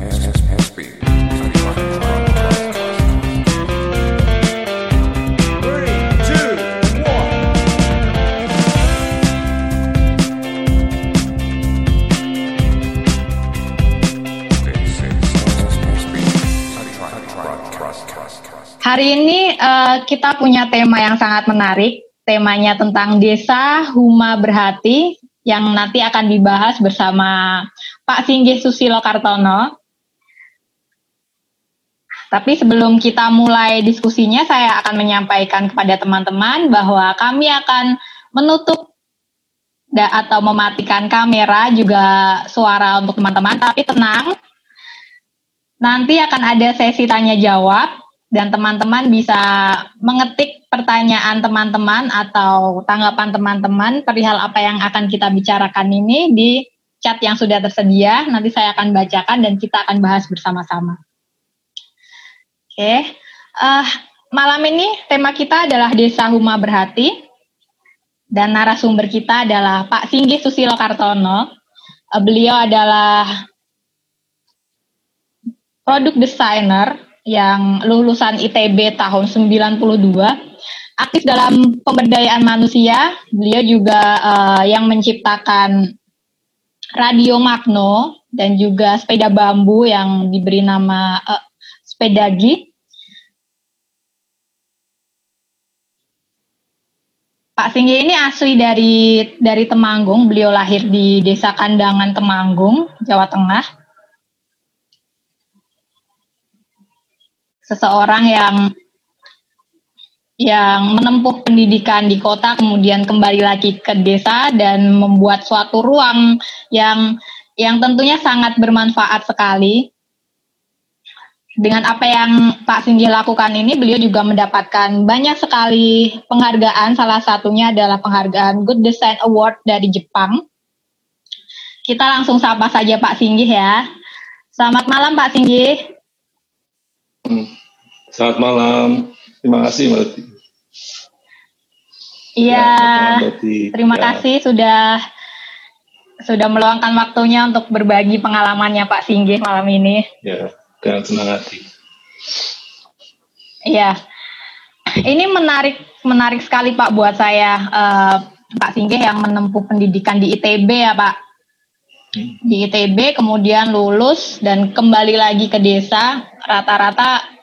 Hari ini uh, kita punya tema yang sangat menarik. Temanya tentang desa Huma Berhati yang nanti akan dibahas bersama Pak Singgih Susilo Kartono. Tapi sebelum kita mulai diskusinya, saya akan menyampaikan kepada teman-teman bahwa kami akan menutup atau mematikan kamera juga suara untuk teman-teman. Tapi tenang, nanti akan ada sesi tanya jawab dan teman-teman bisa mengetik pertanyaan teman-teman atau tanggapan teman-teman perihal apa yang akan kita bicarakan ini di chat yang sudah tersedia. Nanti saya akan bacakan dan kita akan bahas bersama-sama. Oke, uh, malam ini tema kita adalah Desa Huma Berhati dan narasumber kita adalah Pak Singgih Susilo Kartono. Uh, beliau adalah produk designer yang lulusan ITB tahun 92 aktif dalam pemberdayaan manusia. Beliau juga uh, yang menciptakan radio Magno dan juga sepeda bambu yang diberi nama uh, sepedagi. Pak Singgi ini asli dari dari Temanggung. Beliau lahir di Desa Kandangan Temanggung, Jawa Tengah. seseorang yang yang menempuh pendidikan di kota kemudian kembali lagi ke desa dan membuat suatu ruang yang yang tentunya sangat bermanfaat sekali. Dengan apa yang Pak Singgi lakukan ini, beliau juga mendapatkan banyak sekali penghargaan. Salah satunya adalah penghargaan Good Design Award dari Jepang. Kita langsung sapa saja Pak Singgi ya. Selamat malam Pak Singgi. Hmm. Selamat malam. Terima kasih Mbak Iya. Ya, terima ya. kasih sudah sudah meluangkan waktunya untuk berbagi pengalamannya Pak Singgih malam ini. Ya, dengan senang hati. Iya. Ini menarik menarik sekali Pak buat saya uh, Pak Singgih yang menempuh pendidikan di ITB ya Pak. Hmm. Di ITB kemudian lulus dan kembali lagi ke desa rata-rata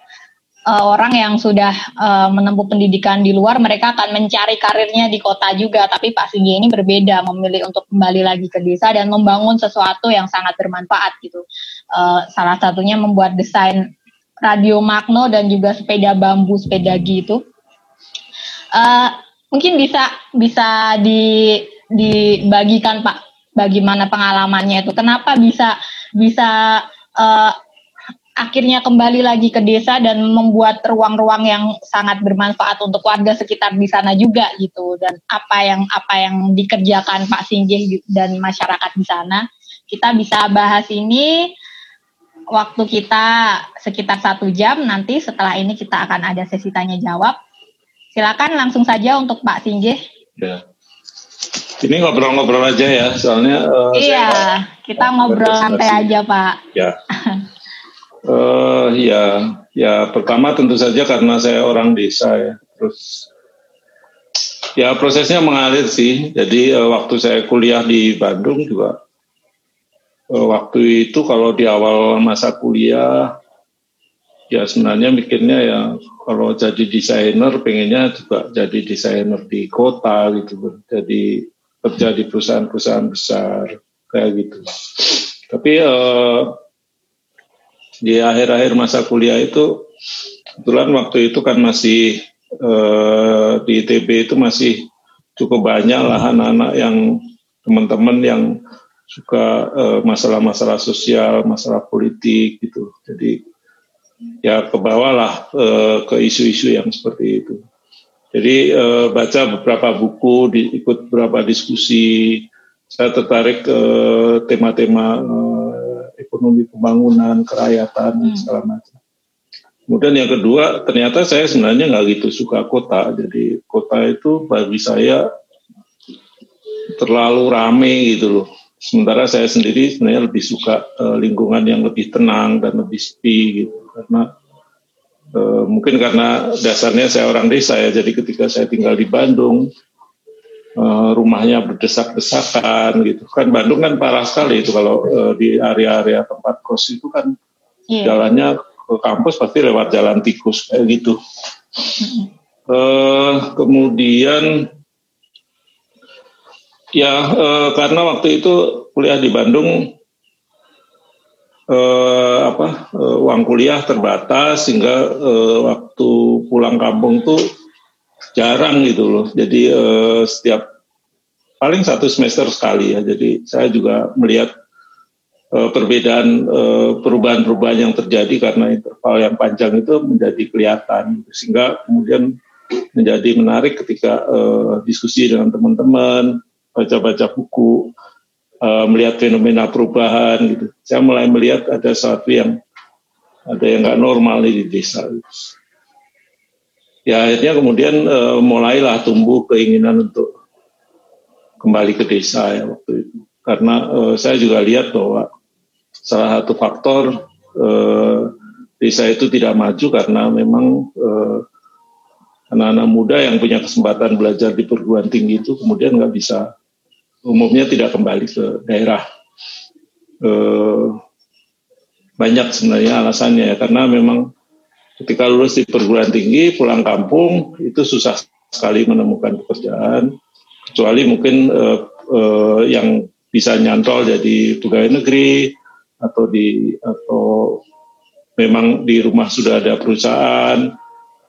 uh, orang yang sudah uh, menempuh pendidikan di luar mereka akan mencari karirnya di kota juga. Tapi Pak Sigi ini berbeda memilih untuk kembali lagi ke desa dan membangun sesuatu yang sangat bermanfaat gitu. Uh, salah satunya membuat desain radio magno dan juga sepeda bambu sepeda gitu. Uh, mungkin bisa bisa di dibagikan Pak bagaimana pengalamannya itu. Kenapa bisa bisa uh, akhirnya kembali lagi ke desa dan membuat ruang-ruang yang sangat bermanfaat untuk warga sekitar di sana juga gitu. Dan apa yang apa yang dikerjakan Pak Singgih dan masyarakat di sana. Kita bisa bahas ini waktu kita sekitar satu jam. Nanti setelah ini kita akan ada sesi tanya jawab silakan langsung saja untuk Pak Singgih. Ya. ini ngobrol-ngobrol aja ya. Soalnya uh, iya kita ngobrol santai aja Pak. Ya Uh, ya, ya pertama tentu saja karena saya orang desa ya. Terus ya prosesnya mengalir sih. Jadi uh, waktu saya kuliah di Bandung juga uh, waktu itu kalau di awal masa kuliah ya sebenarnya mikirnya ya kalau jadi desainer pengennya juga jadi desainer di kota gitu jadi kerja di perusahaan-perusahaan besar kayak gitu tapi uh, di akhir-akhir masa kuliah itu kebetulan waktu itu kan masih eh, di ITB itu masih cukup banyak lah anak-anak yang teman-teman yang suka masalah masalah-masalah sosial, masalah politik gitu. Jadi ya kebawalah eh, ke isu-isu yang seperti itu. Jadi eh, baca beberapa buku, di, ikut beberapa diskusi. Saya tertarik ke tema-tema eh, ekonomi pembangunan, kerakyatan, hmm. segala macam. Kemudian yang kedua, ternyata saya sebenarnya nggak gitu suka kota. Jadi kota itu bagi saya terlalu rame gitu loh. sementara saya sendiri sebenarnya lebih suka uh, lingkungan yang lebih tenang dan lebih sepi gitu karena uh, mungkin karena dasarnya saya orang desa ya jadi ketika saya tinggal di Bandung uh, rumahnya berdesak-desakan gitu. Kan Bandung kan parah sekali itu kalau uh, di area-area tempat kos itu kan yeah. jalannya ke kampus pasti lewat jalan tikus kayak gitu. Uh, kemudian Ya, eh, karena waktu itu kuliah di Bandung, eh, apa eh, uang kuliah terbatas sehingga eh, waktu pulang kampung tuh jarang gitu loh. Jadi eh, setiap paling satu semester sekali ya. Jadi saya juga melihat eh, perbedaan eh, perubahan-perubahan yang terjadi karena interval yang panjang itu menjadi kelihatan sehingga kemudian menjadi menarik ketika eh, diskusi dengan teman-teman baca-baca buku, uh, melihat fenomena perubahan gitu. Saya mulai melihat ada sesuatu yang ada yang nggak normal di desa. Ya akhirnya kemudian uh, mulailah tumbuh keinginan untuk kembali ke desa ya waktu itu. Karena uh, saya juga lihat bahwa salah satu faktor uh, desa itu tidak maju karena memang anak-anak muda yang punya kesempatan belajar di perguruan tinggi itu kemudian nggak bisa umumnya tidak kembali ke daerah. Eh, banyak sebenarnya alasannya ya, karena memang ketika lulus di perguruan tinggi pulang kampung itu susah sekali menemukan pekerjaan, kecuali mungkin eh, eh, yang bisa nyantol jadi pegawai negeri atau di atau memang di rumah sudah ada perusahaan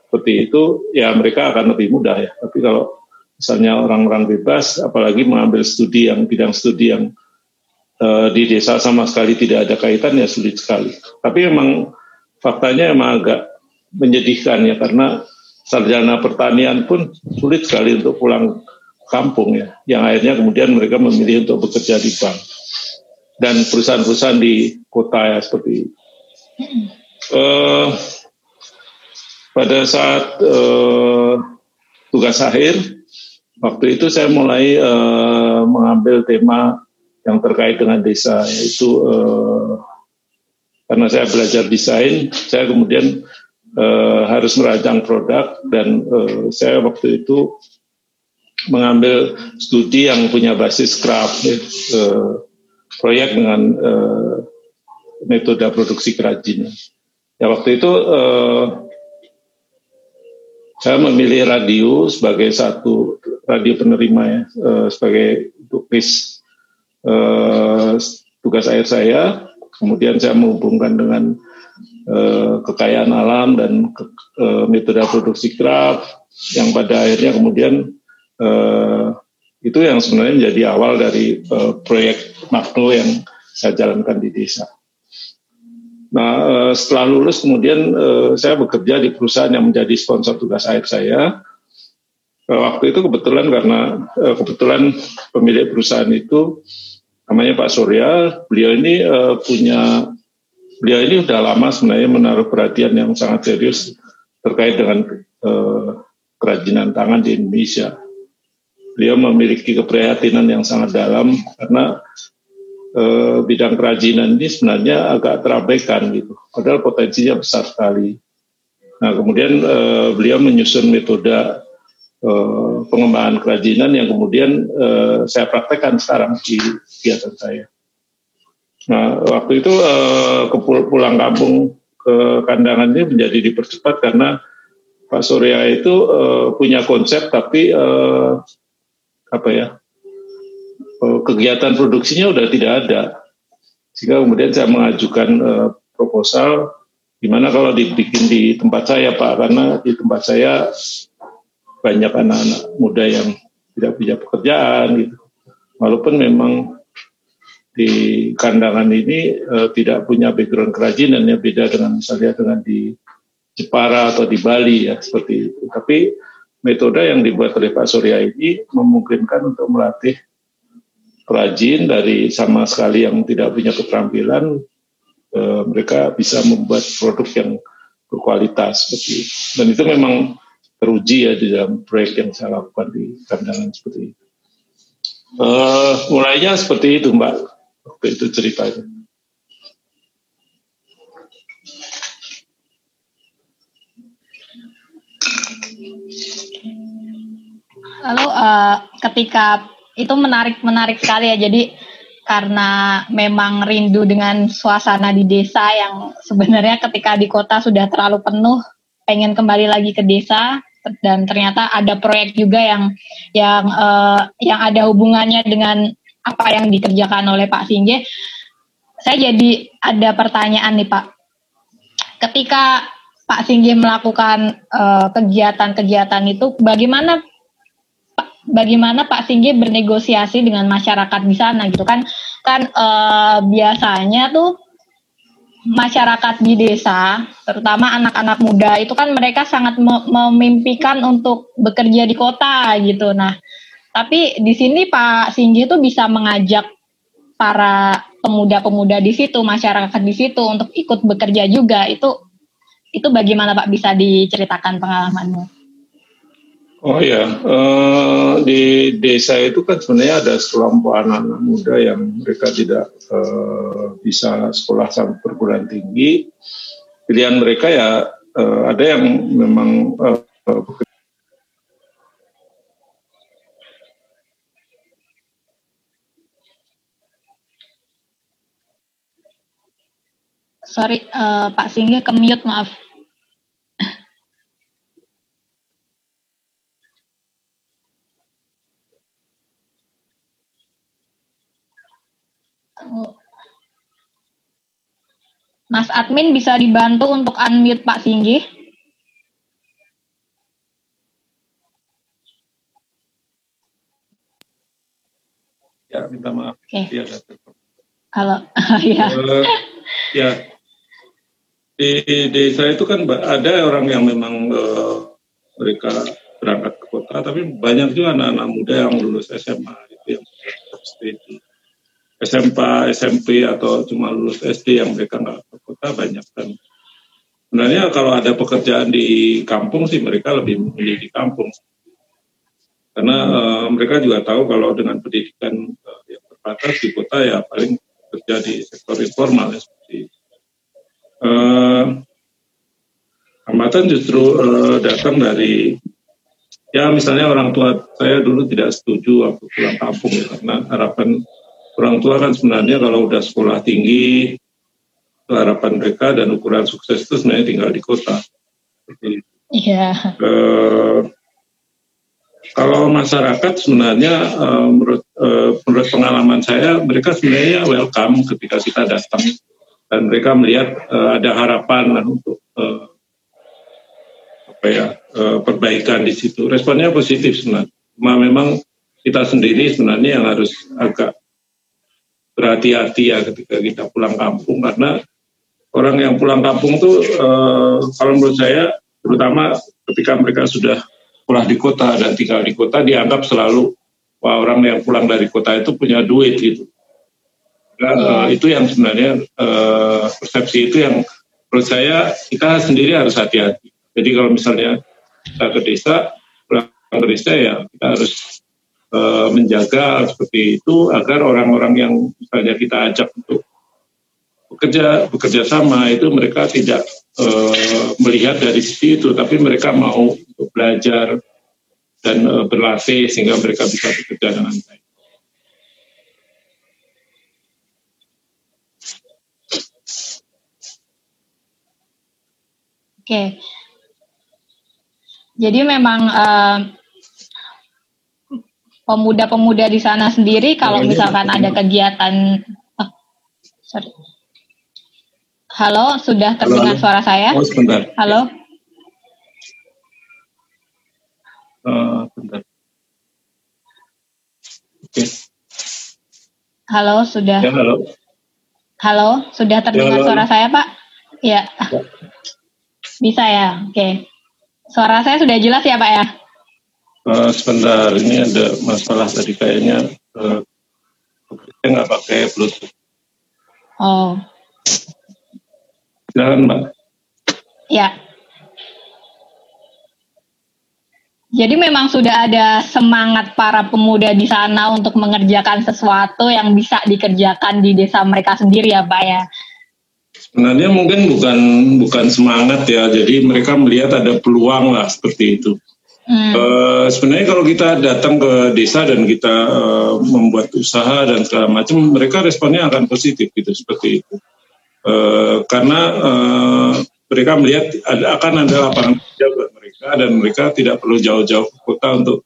seperti itu ya mereka akan lebih mudah ya. Tapi kalau misalnya orang-orang bebas, apalagi mengambil studi yang bidang studi yang uh, di desa sama sekali tidak ada kaitan ya sulit sekali. Tapi memang faktanya emang agak menyedihkan ya karena sarjana pertanian pun sulit sekali untuk pulang kampung ya. Yang akhirnya kemudian mereka memilih untuk bekerja di bank dan perusahaan-perusahaan di kota ya seperti. Uh, pada saat uh, tugas akhir waktu itu saya mulai uh, mengambil tema yang terkait dengan desa yaitu uh, karena saya belajar desain saya kemudian uh, harus merancang produk dan uh, saya waktu itu mengambil studi yang punya basis craft ya, uh, proyek dengan uh, metode produksi kerajinan ya waktu itu uh, saya memilih radio sebagai satu radio penerima ya uh, sebagai tugas uh, tugas air saya. Kemudian saya menghubungkan dengan kekayaan alam dan ke, uh, metode produksi craft yang pada akhirnya kemudian uh, itu yang sebenarnya menjadi awal dari proyek Magno yang saya jalankan di desa. Nah, eh, setelah lulus kemudian eh, saya bekerja di perusahaan yang menjadi sponsor tugas akhir saya. Eh, waktu itu kebetulan karena kebetulan pemilik perusahaan itu namanya Pak Surya, beliau ini punya beliau ini sudah lama sebenarnya menaruh perhatian yang sangat serius terkait dengan kerajinan tangan di Indonesia. Beliau memiliki keprihatinan yang sangat dalam karena eh, bidang kerajinan ini sebenarnya agak terabaikan gitu. Padahal potensinya besar sekali. Nah kemudian eh, beliau menyusun metode eh, pengembangan kerajinan yang kemudian eh, saya praktekkan sekarang di kegiatan saya. Nah waktu itu eh, ke pulang kampung ke kandangan ini menjadi dipercepat karena Pak Surya itu uh, punya konsep tapi uh, apa ya Eh, kegiatan produksinya udah tidak ada. Sehingga kemudian saya mengajukan uh, proposal gimana kalau dibikin di tempat saya Pak karena di tempat saya banyak anak-anak muda yang tidak punya pekerjaan gitu. Walaupun memang di kandangan ini uh, tidak punya background kerajinan ya beda dengan misalnya dengan di Jepara atau di Bali ya seperti itu. Tapi metode yang dibuat oleh Pak Surya ini memungkinkan untuk melatih rajin dari sama sekali yang tidak punya keterampilan eh, mereka bisa membuat produk yang berkualitas seperti itu. Dan itu memang teruji ya di dalam proyek yang saya lakukan di kandangan seperti itu. Uh, mulainya seperti itu Mbak, waktu itu ceritanya. Lalu uh, ketika itu menarik menarik sekali ya. Jadi karena memang rindu dengan suasana di desa yang sebenarnya ketika di kota sudah terlalu penuh, pengen kembali lagi ke desa dan ternyata ada proyek juga yang yang uh, yang ada hubungannya dengan apa yang dikerjakan oleh Pak Singge. Saya jadi ada pertanyaan nih Pak. Ketika Pak Singgi melakukan eh, kegiatan-kegiatan uh, itu, bagaimana bagaimana Pak Singgi bernegosiasi dengan masyarakat di sana gitu kan? Kan uh, biasanya tuh masyarakat di desa, terutama anak-anak muda itu kan mereka sangat memimpikan untuk bekerja di kota gitu. Nah, tapi di sini Pak Singgi itu bisa mengajak para pemuda-pemuda di situ, masyarakat di situ untuk ikut bekerja juga. Itu itu bagaimana Pak bisa diceritakan pengalamannya? Oh ya, uh, di desa itu kan sebenarnya ada sekelompok anak-anak muda yang mereka tidak uh, bisa sekolah sampai perguruan tinggi. Pilihan mereka ya uh, ada yang memang uh, Sorry, uh, Pak Singgih ke mute, maaf. Mas admin bisa dibantu untuk unmute Pak Singgi? Ya, minta maaf. Okay. Ya, Halo. ya. Uh, ya, di desa itu kan ada orang yang memang uh, mereka berangkat ke kota, tapi banyak juga anak-anak muda yang lulus SMA itu yang studi. SMP, SMP atau cuma lulus SD yang mereka nggak ke kota banyak kan. Sebenarnya kalau ada pekerjaan di kampung sih mereka lebih memilih di kampung. Karena uh, mereka juga tahu kalau dengan pendidikan uh, yang terbatas di kota ya paling kerja di sektor informal ya, seperti uh, hambatan justru uh, datang dari ya misalnya orang tua saya dulu tidak setuju waktu pulang kampung ya, karena harapan orang tua kan sebenarnya kalau udah sekolah tinggi itu harapan mereka dan ukuran sukses itu sebenarnya tinggal di kota. Iya. Uh, kalau masyarakat sebenarnya uh, menurut uh, menurut pengalaman saya mereka sebenarnya welcome ketika kita datang dan mereka melihat uh, ada harapan untuk uh, apa ya uh, perbaikan di situ. Responnya positif sebenarnya. Cuma memang kita sendiri sebenarnya yang harus agak berhati-hati ya ketika kita pulang kampung karena orang yang pulang kampung tuh uh, kalau menurut saya terutama ketika mereka sudah pulang di kota dan tinggal di kota dianggap selalu wah orang yang pulang dari kota itu punya duit gitu uh, itu yang sebenarnya uh, persepsi itu yang menurut saya kita sendiri harus hati-hati. Jadi kalau misalnya kita ke desa, pulang ke desa ya kita harus uh, menjaga seperti itu agar orang-orang yang misalnya kita ajak untuk bekerja bekerja sama itu mereka tidak uh, melihat dari sisi itu, tapi mereka mau untuk belajar dan uh, berlatih sehingga mereka bisa bekerja dengan baik. Oke. Jadi memang uh, pemuda-pemuda di sana sendiri kalau misalkan ada kegiatan oh, sorry. Halo, sudah terdengar halo, suara saya? Oh, sebentar. Halo. Uh, bentar. Oke. Okay. Halo, sudah. Ya, halo. Halo, sudah terdengar ya, suara saya, Pak? Ya. ya. Bisa ya, oke. Suara saya sudah jelas ya Pak ya? Uh, sebentar, ini ada masalah tadi kayaknya uh, saya nggak pakai Bluetooth. Oh. Jangan Mbak. Ya. Jadi memang sudah ada semangat para pemuda di sana untuk mengerjakan sesuatu yang bisa dikerjakan di desa mereka sendiri ya Pak ya. Sebenarnya mungkin bukan bukan semangat ya, jadi mereka melihat ada peluang lah seperti itu. Hmm. Uh, sebenarnya kalau kita datang ke desa dan kita uh, membuat usaha dan segala macam, mereka responnya akan positif gitu seperti itu. Uh, karena uh, mereka melihat ada, akan ada lapangan kerja buat mereka dan mereka tidak perlu jauh-jauh ke kota untuk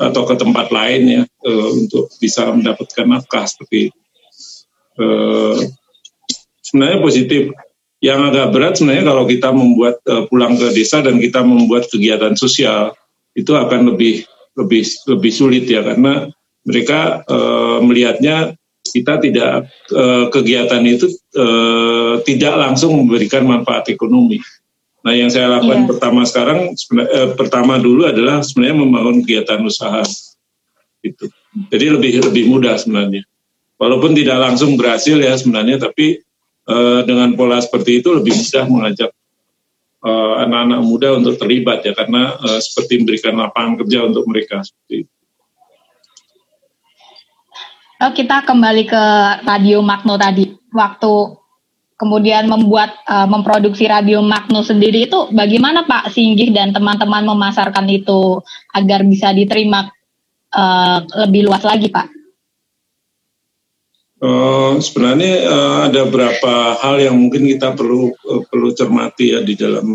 atau ke tempat lain ya uh, untuk bisa mendapatkan nafkah seperti itu. Uh, sebenarnya positif. Yang agak berat sebenarnya kalau kita membuat uh, pulang ke desa dan kita membuat kegiatan sosial itu akan lebih lebih lebih sulit ya karena mereka uh, melihatnya kita tidak eh, kegiatan itu eh, tidak langsung memberikan manfaat ekonomi. Nah, yang saya lakukan yeah. pertama sekarang eh, pertama dulu adalah sebenarnya membangun kegiatan usaha. Itu. Jadi lebih lebih mudah sebenarnya. Walaupun tidak langsung berhasil ya sebenarnya, tapi eh, dengan pola seperti itu lebih mudah mengajak eh, anak-anak muda untuk terlibat ya karena eh, seperti memberikan lapangan kerja untuk mereka seperti itu. Oh, kita kembali ke Radio Magno tadi. Waktu kemudian membuat uh, memproduksi Radio Magno sendiri itu bagaimana Pak Singgih dan teman-teman memasarkan itu agar bisa diterima uh, lebih luas lagi Pak? Uh, sebenarnya uh, ada beberapa hal yang mungkin kita perlu uh, perlu cermati ya di dalam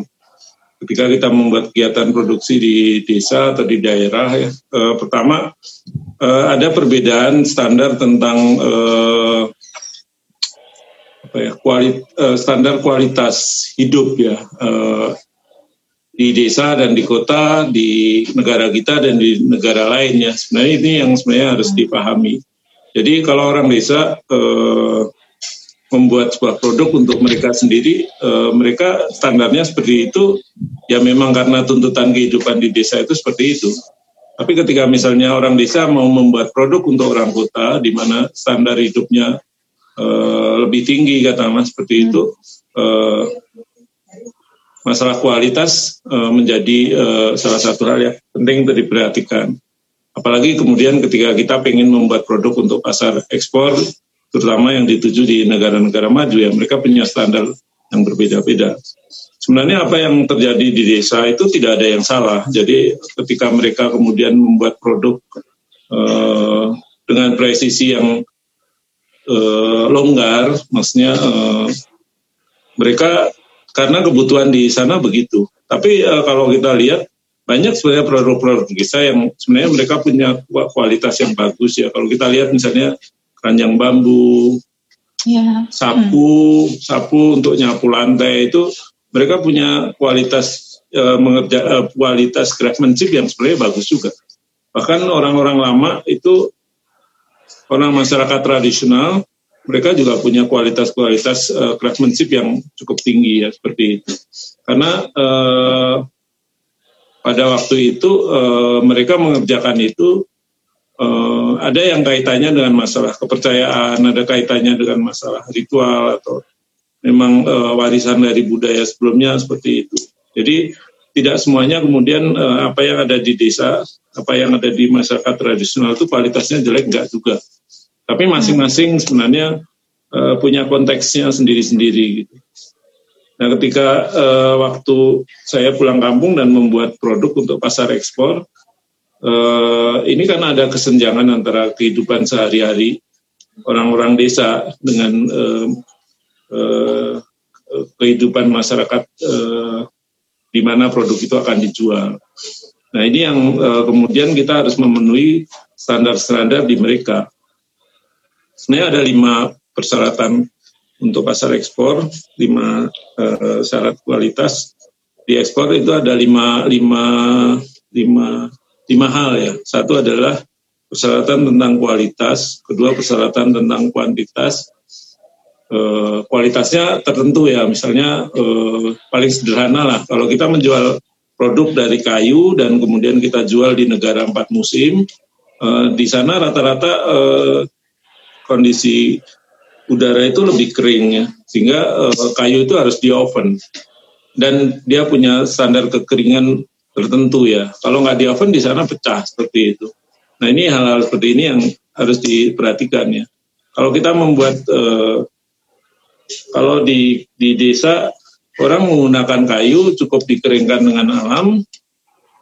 ketika kita membuat kegiatan produksi di desa atau di daerah ya. Uh, pertama uh, ada perbedaan standar tentang uh, apa ya kualit, uh, standar kualitas hidup ya. Uh, di desa dan di kota di negara kita dan di negara lainnya sebenarnya ini yang sebenarnya harus dipahami jadi kalau orang desa uh, membuat sebuah produk untuk mereka sendiri, e, mereka standarnya seperti itu, ya memang karena tuntutan kehidupan di desa itu seperti itu. Tapi ketika misalnya orang desa mau membuat produk untuk orang kota, di mana standar hidupnya e, lebih tinggi, katakanlah seperti itu, e, masalah kualitas e, menjadi e, salah satu hal yang penting untuk diperhatikan. Apalagi kemudian ketika kita ingin membuat produk untuk pasar ekspor, terutama yang dituju di negara-negara maju ya mereka punya standar yang berbeda-beda. Sebenarnya apa yang terjadi di desa itu tidak ada yang salah. Jadi ketika mereka kemudian membuat produk uh, dengan presisi yang uh, longgar, maksudnya uh, mereka karena kebutuhan di sana begitu. Tapi uh, kalau kita lihat banyak sebenarnya produk-produk desa yang sebenarnya mereka punya kualitas yang bagus ya. Kalau kita lihat misalnya ranjang bambu, ya. sapu, hmm. sapu untuk nyapu lantai itu mereka punya kualitas uh, mengerja, uh, kualitas craftsmanship yang sebenarnya bagus juga. Bahkan orang-orang lama itu orang masyarakat tradisional mereka juga punya kualitas-kualitas uh, craftsmanship yang cukup tinggi ya seperti itu. Karena uh, pada waktu itu uh, mereka mengerjakan itu uh, ada yang kaitannya dengan masalah kepercayaan, ada kaitannya dengan masalah ritual atau memang uh, warisan dari budaya sebelumnya seperti itu. Jadi tidak semuanya kemudian uh, apa yang ada di desa, apa yang ada di masyarakat tradisional itu kualitasnya jelek enggak juga. Tapi masing-masing sebenarnya uh, punya konteksnya sendiri-sendiri gitu. Nah, ketika uh, waktu saya pulang kampung dan membuat produk untuk pasar ekspor, uh, ini kan ada kesenjangan antara kehidupan sehari-hari orang-orang desa dengan uh, uh, kehidupan masyarakat uh, di mana produk itu akan dijual. Nah ini yang uh, kemudian kita harus memenuhi standar-standar di mereka. Sebenarnya ada lima persyaratan untuk pasar ekspor, lima uh, syarat kualitas di ekspor itu ada lima lima lima lima hal ya. Satu adalah persyaratan tentang kualitas, kedua persyaratan tentang kuantitas. E, kualitasnya tertentu ya, misalnya e, paling sederhana lah. Kalau kita menjual produk dari kayu dan kemudian kita jual di negara empat musim, e, di sana rata-rata kondisi udara itu lebih kering ya, sehingga e, kayu itu harus di oven dan dia punya standar kekeringan tertentu ya. Kalau nggak di oven di sana pecah seperti itu. Nah ini hal-hal seperti ini yang harus diperhatikan ya. Kalau kita membuat uh, kalau di di desa orang menggunakan kayu cukup dikeringkan dengan alam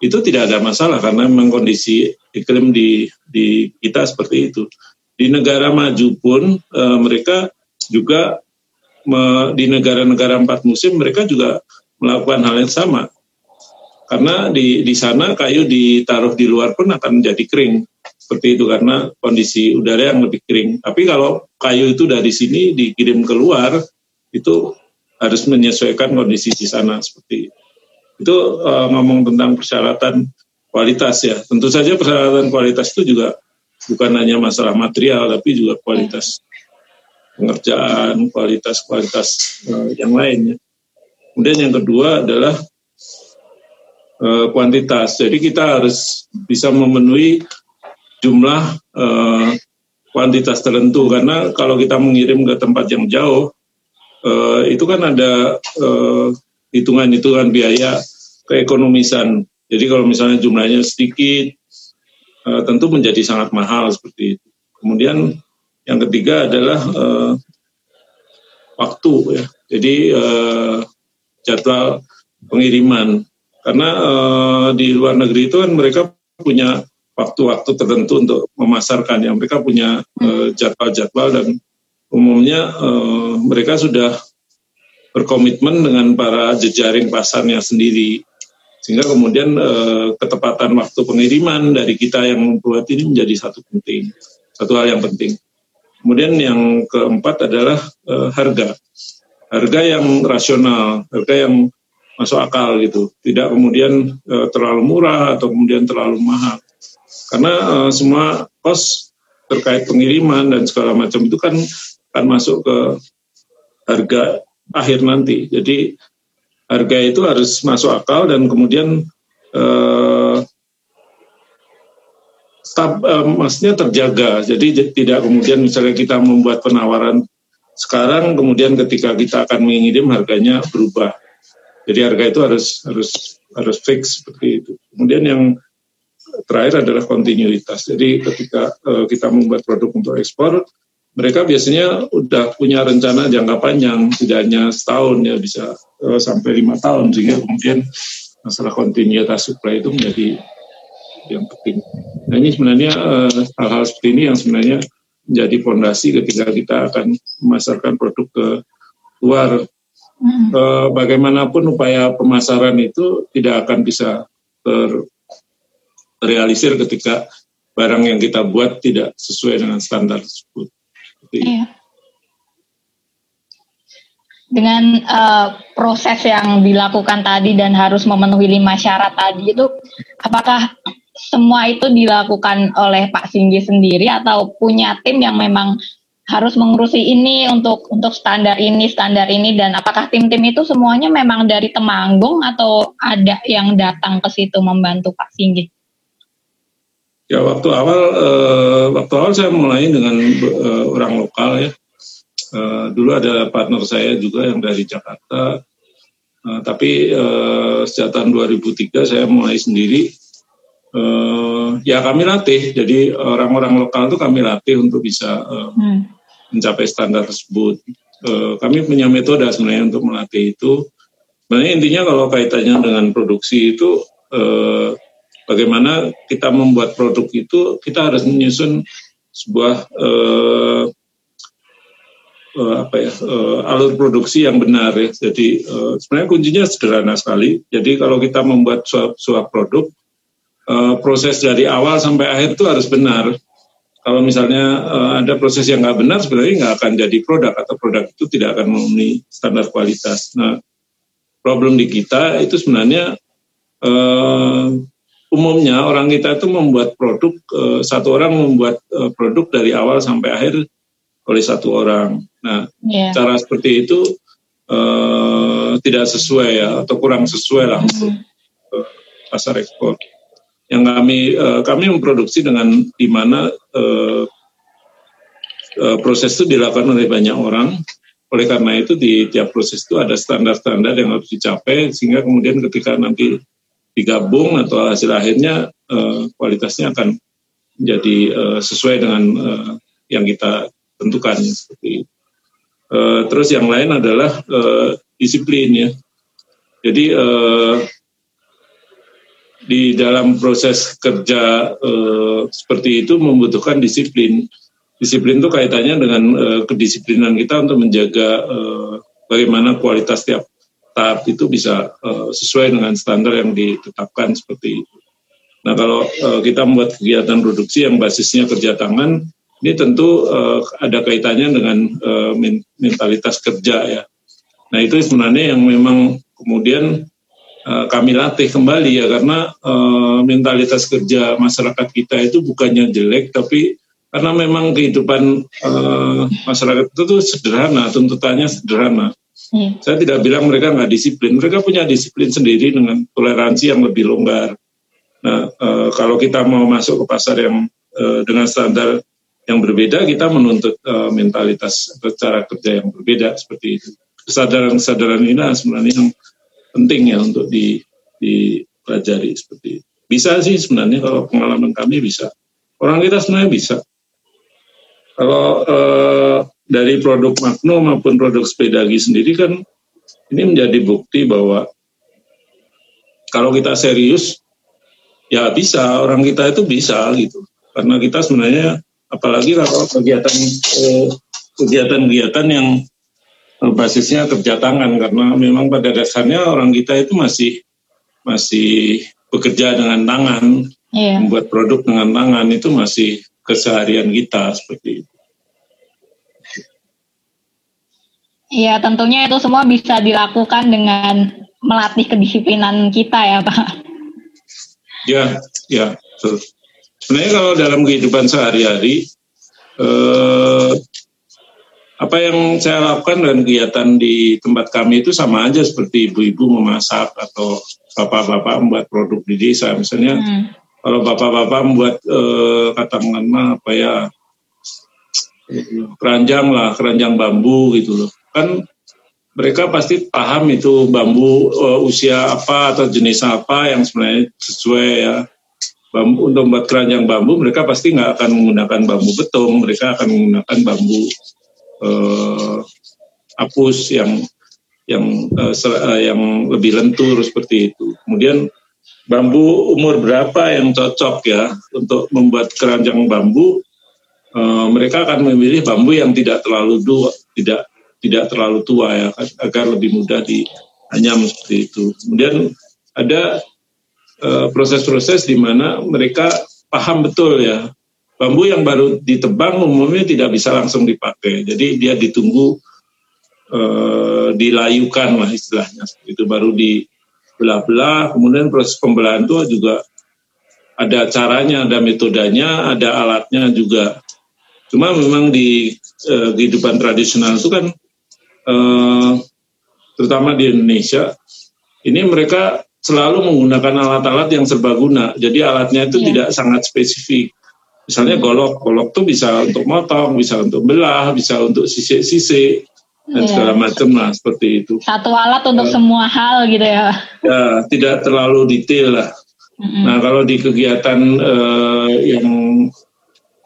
itu tidak ada masalah karena memang kondisi iklim di di kita seperti itu. Di negara maju pun uh, mereka juga me, di negara-negara empat musim mereka juga melakukan hal yang sama karena di di sana kayu ditaruh di luar pun akan jadi kering seperti itu karena kondisi udara yang lebih kering. Tapi kalau kayu itu dari sini dikirim keluar itu harus menyesuaikan kondisi di sana seperti itu. Itu uh, ngomong tentang persyaratan kualitas ya. Tentu saja persyaratan kualitas itu juga bukan hanya masalah material tapi juga kualitas pengerjaan, kualitas-kualitas uh, yang lainnya. Kemudian yang kedua adalah uh, kuantitas. Jadi kita harus bisa memenuhi jumlah uh, kuantitas tertentu karena kalau kita mengirim ke tempat yang jauh uh, itu kan ada hitungan-hitungan uh, biaya keekonomisan. Jadi kalau misalnya jumlahnya sedikit uh, tentu menjadi sangat mahal seperti itu. Kemudian yang ketiga adalah uh, waktu ya. Jadi uh, jadwal pengiriman karena uh, di luar negeri itu kan mereka punya waktu-waktu tertentu untuk memasarkan yang mereka punya jadwal-jadwal dan umumnya uh, mereka sudah berkomitmen dengan para jejaring pasarnya sendiri sehingga kemudian uh, ketepatan waktu pengiriman dari kita yang membuat ini menjadi satu penting satu hal yang penting kemudian yang keempat adalah uh, harga harga yang rasional harga yang masuk akal gitu, tidak kemudian uh, terlalu murah atau kemudian terlalu mahal. Karena uh, semua kos terkait pengiriman dan segala macam itu kan akan masuk ke harga akhir nanti. Jadi harga itu harus masuk akal dan kemudian uh, stab, uh, maksudnya terjaga. Jadi tidak kemudian misalnya kita membuat penawaran sekarang kemudian ketika kita akan mengirim harganya berubah. Jadi harga itu harus harus harus fix seperti itu. Kemudian yang terakhir adalah kontinuitas. Jadi ketika uh, kita membuat produk untuk ekspor, mereka biasanya udah punya rencana jangka panjang, tidak hanya setahun ya bisa uh, sampai lima tahun sehingga kemudian masalah kontinuitas supply itu menjadi yang penting. Nah ini sebenarnya uh, hal-hal seperti ini yang sebenarnya menjadi fondasi ketika kita akan memasarkan produk ke luar Hmm. Eh, bagaimanapun upaya pemasaran itu tidak akan bisa terrealisir ketika barang yang kita buat tidak sesuai dengan standar tersebut. Iya. Dengan uh, proses yang dilakukan tadi dan harus memenuhi lima syarat tadi itu, apakah semua itu dilakukan oleh Pak Singgi sendiri atau punya tim yang memang harus mengurusi ini untuk untuk standar ini standar ini dan apakah tim-tim itu semuanya memang dari Temanggung atau ada yang datang ke situ membantu Pak Singgi? Ya waktu awal uh, waktu awal saya mulai dengan uh, orang lokal ya. Uh, dulu ada partner saya juga yang dari Jakarta. Uh, tapi uh, sejak tahun 2003 saya mulai sendiri uh, ya kami latih jadi orang-orang lokal itu kami latih untuk bisa uh, hmm mencapai standar tersebut. Uh, kami punya metode sebenarnya untuk melatih itu. Sebenarnya intinya kalau kaitannya dengan produksi itu uh, bagaimana kita membuat produk itu kita harus menyusun sebuah uh, uh, apa ya uh, alur produksi yang benar ya. Jadi uh, sebenarnya kuncinya sederhana sekali. Jadi kalau kita membuat suatu produk uh, proses dari awal sampai akhir itu harus benar kalau misalnya uh, ada proses yang nggak benar sebenarnya nggak akan jadi produk atau produk itu tidak akan memenuhi standar kualitas. Nah, problem di kita itu sebenarnya uh, umumnya orang kita itu membuat produk uh, satu orang membuat uh, produk dari awal sampai akhir oleh satu orang. Nah, yeah. cara seperti itu uh, tidak sesuai ya atau kurang sesuai lah untuk uh, pasar ekspor yang kami uh, kami memproduksi dengan di mana uh, uh, proses itu dilakukan oleh banyak orang. Oleh karena itu di tiap proses itu ada standar-standar yang harus dicapai sehingga kemudian ketika nanti digabung atau hasil akhirnya uh, kualitasnya akan menjadi uh, sesuai dengan uh, yang kita tentukan seperti uh, terus yang lain adalah uh, disiplin ya. Jadi uh, di dalam proses kerja uh, seperti itu membutuhkan disiplin. Disiplin itu kaitannya dengan uh, kedisiplinan kita untuk menjaga uh, bagaimana kualitas tiap tahap itu bisa uh, sesuai dengan standar yang ditetapkan seperti itu. Nah kalau uh, kita membuat kegiatan produksi yang basisnya kerja tangan, ini tentu uh, ada kaitannya dengan uh, mentalitas kerja ya. Nah itu sebenarnya yang memang kemudian uh, kami latih kembali ya karena uh, mentalitas kerja masyarakat kita itu bukannya jelek tapi karena memang kehidupan uh, masyarakat itu tuh sederhana, tuntutannya sederhana. Hmm. Saya tidak bilang mereka nggak disiplin, mereka punya disiplin sendiri dengan toleransi yang lebih longgar. Nah, e, kalau kita mau masuk ke pasar yang e, dengan standar yang berbeda, kita menuntut e, mentalitas cara kerja yang berbeda seperti itu. Kesadaran-kesadaran ini sebenarnya yang penting ya untuk di, dipelajari seperti itu. Bisa sih sebenarnya kalau pengalaman kami bisa. Orang kita sebenarnya bisa. Kalau eh, dari produk Magno maupun produk Sepedagi sendiri kan ini menjadi bukti bahwa kalau kita serius ya bisa orang kita itu bisa gitu karena kita sebenarnya apalagi kalau kegiatan eh, kegiatan-kegiatan yang basisnya kerja tangan karena memang pada dasarnya orang kita itu masih masih bekerja dengan tangan yeah. membuat produk dengan tangan itu masih keseharian kita seperti itu. Iya, tentunya itu semua bisa dilakukan dengan melatih kedisiplinan kita ya, Pak. Ya, ya, betul. Sebenarnya kalau dalam kehidupan sehari-hari, eh, apa yang saya lakukan dan kegiatan di tempat kami itu sama aja seperti ibu-ibu memasak atau bapak-bapak membuat produk di desa. Misalnya, hmm. kalau bapak-bapak membuat eh, katakanlah apa ya, keranjang lah, keranjang bambu gitu loh kan mereka pasti paham itu bambu uh, usia apa atau jenis apa yang sebenarnya sesuai ya. Bambu untuk membuat keranjang bambu mereka pasti nggak akan menggunakan bambu betung mereka akan menggunakan bambu uh, apus yang yang uh, yang lebih lentur seperti itu. Kemudian bambu umur berapa yang cocok ya untuk membuat keranjang bambu? Uh, mereka akan memilih bambu yang tidak terlalu dua tidak tidak terlalu tua ya agar lebih mudah dianyam seperti itu. Kemudian ada eh, proses-proses uh, di mana mereka paham betul ya bambu yang baru ditebang umumnya tidak bisa langsung dipakai. Jadi dia ditunggu uh, dilayukan lah istilahnya itu baru dibelah-belah. Kemudian proses pembelahan itu juga ada caranya, ada metodenya, ada alatnya juga. Cuma memang di uh, kehidupan tradisional itu kan eh, terutama di Indonesia, ini mereka selalu menggunakan alat-alat yang serbaguna. Jadi alatnya itu yeah. tidak sangat spesifik. Misalnya golok, golok tuh bisa untuk motong, bisa untuk belah, bisa untuk sisik-sisik dan yeah. segala macam lah seperti itu. Satu alat untuk uh, semua hal gitu ya. Ya, tidak terlalu detail lah. Mm-hmm. Nah, kalau di kegiatan uh, yang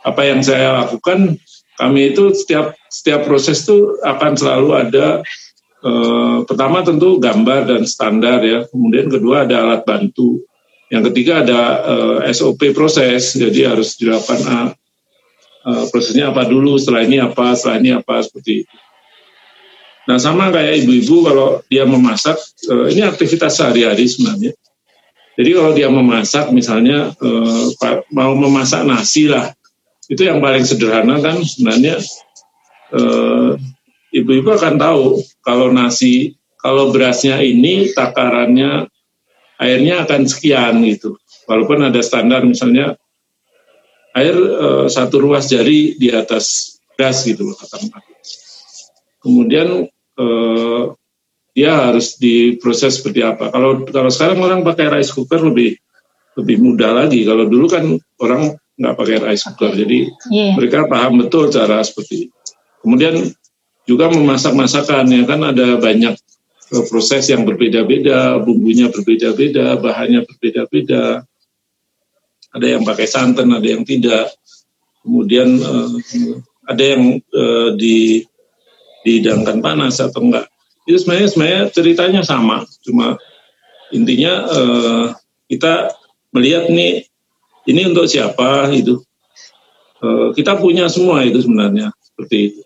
apa yang saya lakukan kami itu setiap setiap proses itu akan selalu ada eh, pertama tentu gambar dan standar ya, kemudian kedua ada alat bantu, yang ketiga ada eh, SOP proses, jadi harus dilakukan ah, eh, prosesnya apa dulu, setelah ini apa, setelah ini apa seperti itu. Nah sama kayak ibu-ibu kalau dia memasak, eh, ini aktivitas sehari-hari sebenarnya. Jadi kalau dia memasak misalnya eh, mau memasak nasi lah, itu yang paling sederhana kan sebenarnya. Eh, ibu-ibu akan tahu kalau nasi kalau berasnya ini takarannya airnya akan sekian gitu. Walaupun ada standar misalnya air eh, satu ruas jari di atas gas gitu loh kemudian eh, dia harus diproses seperti apa. Kalau kalau sekarang orang pakai rice cooker lebih lebih mudah lagi. Kalau dulu kan orang nggak pakai rice cooker. Jadi yeah. mereka paham betul cara seperti itu. Kemudian juga memasak masakan ya kan ada banyak proses yang berbeda-beda, bumbunya berbeda-beda, bahannya berbeda-beda. Ada yang pakai santan, ada yang tidak. Kemudian uh, ada yang uh, di dihidangkan panas atau enggak. Itu sebenarnya sebenarnya ceritanya sama, cuma intinya uh, kita melihat nih ini untuk siapa itu. Uh, kita punya semua itu sebenarnya seperti itu.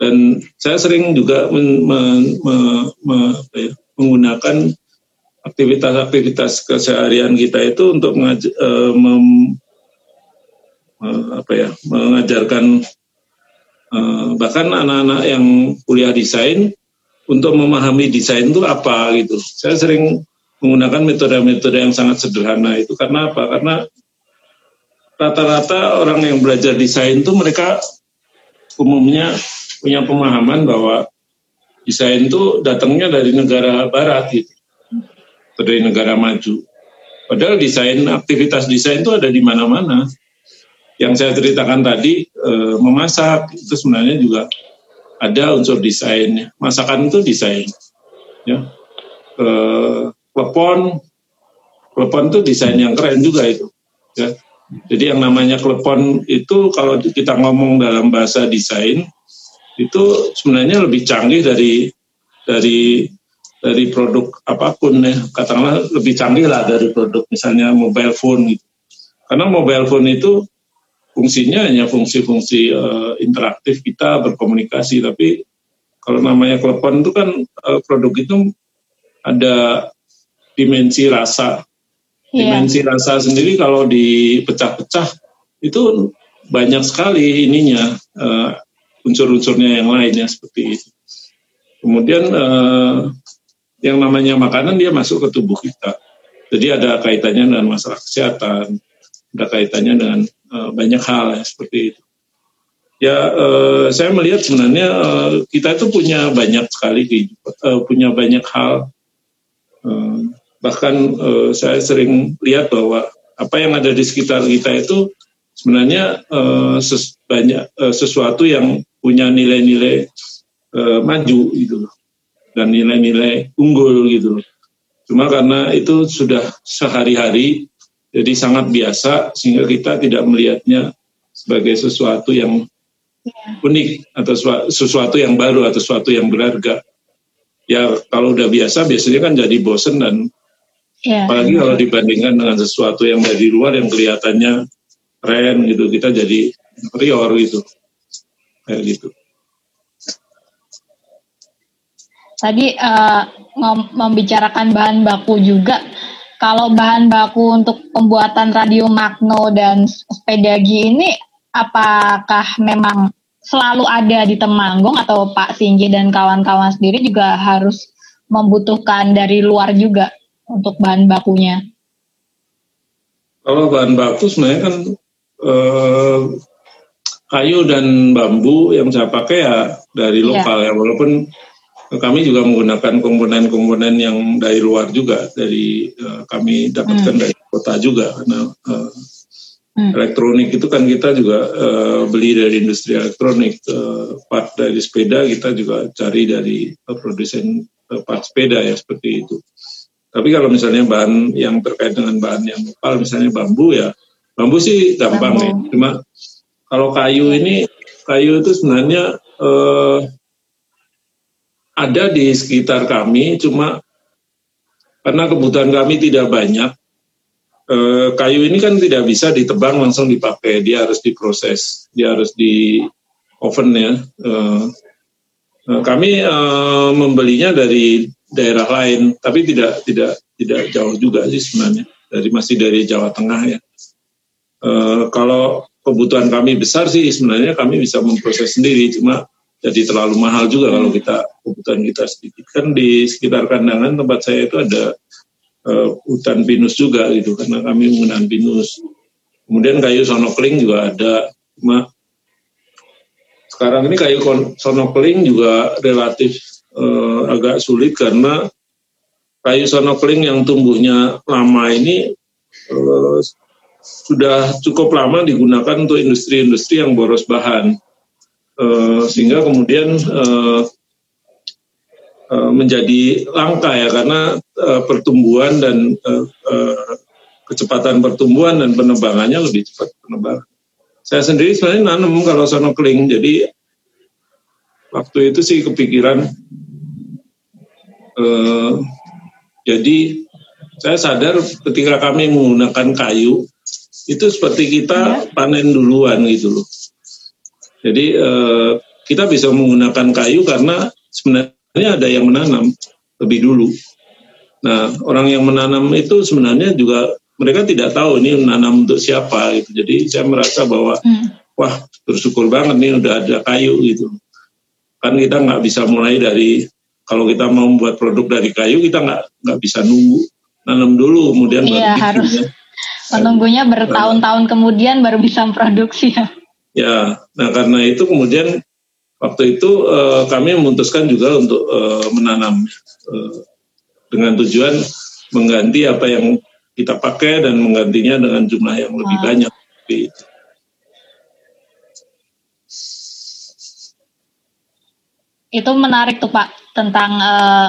Dan saya sering juga men, men, men, men, ya, menggunakan aktivitas-aktivitas keseharian kita itu untuk mengaj uh, mem, uh, apa ya, mengajarkan uh, bahkan anak-anak yang kuliah desain untuk memahami desain itu apa gitu. Saya sering menggunakan metode-metode yang sangat sederhana itu karena apa? Karena rata-rata orang yang belajar desain itu mereka umumnya punya pemahaman bahwa desain itu datangnya dari negara barat gitu, dari negara maju. Padahal desain, aktivitas desain itu ada di mana-mana. Yang saya ceritakan tadi, e, memasak itu sebenarnya juga ada unsur desainnya. Masakan itu desain. Ya. E, klepon, klepon itu desain yang keren juga itu. Ya. Jadi yang namanya klepon itu kalau kita ngomong dalam bahasa desain, itu sebenarnya lebih canggih dari dari dari produk apa pun ya. Katakanlah lebih canggih lah dari produk misalnya mobile phone gitu. Karena mobile phone itu fungsinya hanya fungsi-fungsi uh, interaktif kita berkomunikasi. Tapi kalau namanya telepon itu kan uh, produk itu ada dimensi rasa yeah. dimensi rasa sendiri kalau dipecah-pecah itu banyak sekali ininya uh, unsur-unsurnya yang lainnya seperti itu. Kemudian eh, yang namanya makanan dia masuk ke tubuh kita. Jadi ada kaitannya dengan masalah kesehatan, ada kaitannya dengan eh, banyak hal ya, seperti itu. Ya eh, saya melihat sebenarnya eh, kita itu punya banyak sekali eh, punya banyak hal. Eh, bahkan eh, saya sering lihat bahwa apa yang ada di sekitar kita itu sebenarnya uh, ses, banyak uh, sesuatu yang punya nilai-nilai uh, maju gitu dan nilai-nilai unggul gitu Cuma karena itu sudah sehari-hari jadi sangat biasa sehingga kita tidak melihatnya sebagai sesuatu yang ya. unik atau sesuatu yang baru atau sesuatu yang berharga. Ya kalau udah biasa biasanya kan jadi bosen dan ya, apalagi kalau dibandingkan dengan sesuatu yang dari luar yang kelihatannya keren gitu kita jadi prior gitu kayak gitu. Tadi uh, membicarakan bahan baku juga. Kalau bahan baku untuk pembuatan radio magno dan sepedagi ini, apakah memang selalu ada di Temanggung atau Pak Singgi dan kawan-kawan sendiri juga harus membutuhkan dari luar juga untuk bahan bakunya? Kalau bahan baku sebenarnya kan eh, kayu dan bambu yang saya pakai ya dari iya. lokal yeah. ya walaupun kami juga menggunakan komponen-komponen yang dari luar juga dari uh, kami dapatkan hmm. dari kota juga karena uh, hmm. elektronik itu kan kita juga uh, beli dari industri elektronik uh, part dari sepeda kita juga cari dari uh, produsen uh, part sepeda ya seperti itu tapi kalau misalnya bahan yang terkait dengan bahan yang lokal misalnya bambu ya bambu sih gampang bambu. ya cuma kalau kayu ini, kayu itu sebenarnya eh, ada di sekitar kami, cuma karena kebutuhan kami tidak banyak, eh, kayu ini kan tidak bisa ditebang langsung dipakai, dia harus diproses, dia harus di oven ya. Eh, eh kami eh, membelinya dari daerah lain, tapi tidak tidak tidak jauh juga sih sebenarnya, dari masih dari Jawa Tengah ya. Uh, kalau kebutuhan kami besar sih sebenarnya kami bisa memproses sendiri cuma jadi terlalu mahal juga kalau kita kebutuhan kita sedikit. Kan di sekitar kandangan tempat saya itu ada uh, hutan pinus juga gitu karena kami menggunakan pinus. Kemudian kayu sonokling juga ada cuma sekarang ini kayu sonokling juga relatif uh, agak sulit karena kayu sonokling yang tumbuhnya lama ini uh, sudah cukup lama digunakan untuk industri-industri yang boros bahan, uh, sehingga kemudian uh, uh, menjadi langka ya karena uh, pertumbuhan dan uh, uh, kecepatan pertumbuhan dan penebangannya lebih cepat penebangan. Saya sendiri sebenarnya nanam kalau sono keling, jadi waktu itu sih kepikiran uh, jadi saya sadar ketika kami menggunakan kayu itu seperti kita ya. panen duluan gitu loh. Jadi uh, kita bisa menggunakan kayu karena sebenarnya ada yang menanam lebih dulu. Nah, orang yang menanam itu sebenarnya juga mereka tidak tahu ini menanam untuk siapa gitu. Jadi saya merasa bahwa hmm. wah bersyukur banget nih udah ada kayu gitu. Kan kita nggak bisa mulai dari kalau kita mau membuat produk dari kayu kita nggak nggak bisa nunggu nanam dulu kemudian iya, baru harus ya. menunggunya bertahun-tahun kemudian baru bisa produksi ya. Ya, nah karena itu kemudian waktu itu uh, kami memutuskan juga untuk uh, menanam uh, dengan tujuan mengganti apa yang kita pakai dan menggantinya dengan jumlah yang lebih wow. banyak. Itu menarik tuh Pak tentang uh,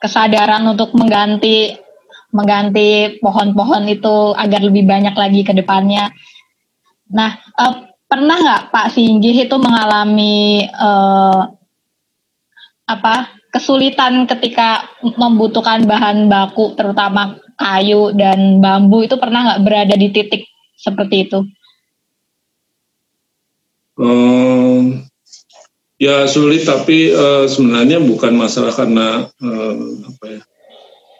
kesadaran untuk mengganti mengganti pohon-pohon itu agar lebih banyak lagi ke depannya. Nah, uh, pernah nggak Pak Singgih itu mengalami uh, apa kesulitan ketika membutuhkan bahan baku terutama kayu dan bambu itu pernah nggak berada di titik seperti itu? Um, ya sulit tapi uh, sebenarnya bukan masalah karena uh, apa ya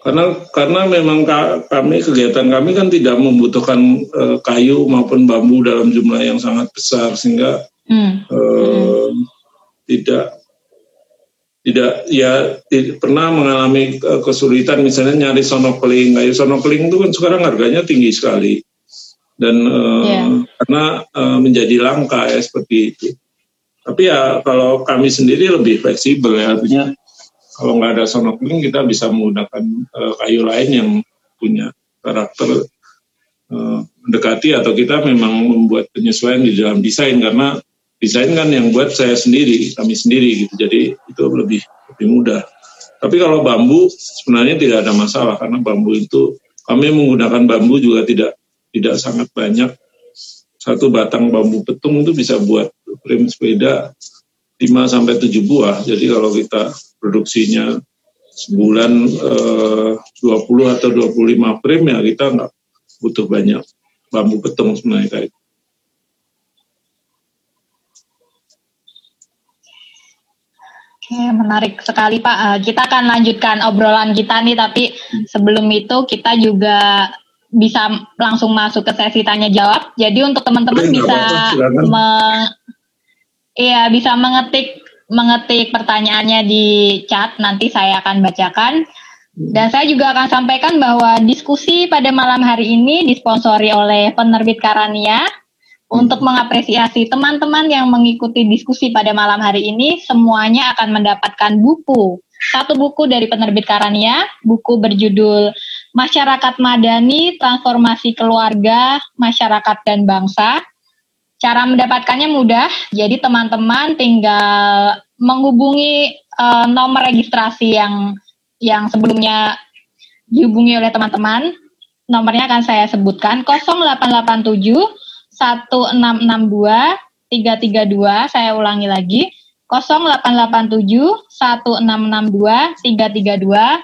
karena karena memang kami kegiatan kami kan tidak membutuhkan uh, kayu maupun bambu dalam jumlah yang sangat besar sehingga hmm. Hmm. tidak tidak ya tidak, pernah mengalami kesulitan misalnya nyari sonokeling kayu sonokeling itu kan sekarang harganya tinggi sekali dan yeah. karena uh, menjadi langka ya seperti itu tapi ya kalau kami sendiri lebih fleksibel ya artinya kalau nggak ada sonokeling kita bisa menggunakan uh, kayu lain yang punya karakter uh, mendekati atau kita memang membuat penyesuaian di dalam desain karena desain kan yang buat saya sendiri, kami sendiri gitu. Jadi itu lebih lebih mudah. Tapi kalau bambu sebenarnya tidak ada masalah karena bambu itu kami menggunakan bambu juga tidak tidak sangat banyak. Satu batang bambu petung itu bisa buat frame sepeda 5 sampai 7 buah. Jadi kalau kita produksinya sebulan eh, 20 atau 25 frame ya kita nggak butuh banyak bambu petung sebenarnya kayak Oke, menarik sekali Pak. Uh, kita akan lanjutkan obrolan kita nih, tapi sebelum itu kita juga bisa langsung masuk ke sesi tanya jawab. Jadi untuk teman-teman bisa me, iya bisa mengetik mengetik pertanyaannya di chat. Nanti saya akan bacakan. Dan saya juga akan sampaikan bahwa diskusi pada malam hari ini disponsori oleh penerbit Karania untuk mengapresiasi teman-teman yang mengikuti diskusi pada malam hari ini, semuanya akan mendapatkan buku. Satu buku dari penerbit Karania, buku berjudul Masyarakat Madani, Transformasi Keluarga, Masyarakat dan Bangsa. Cara mendapatkannya mudah, jadi teman-teman tinggal menghubungi uh, nomor registrasi yang yang sebelumnya dihubungi oleh teman-teman. Nomornya akan saya sebutkan 0887 1662 332 saya ulangi lagi 0887 1662 332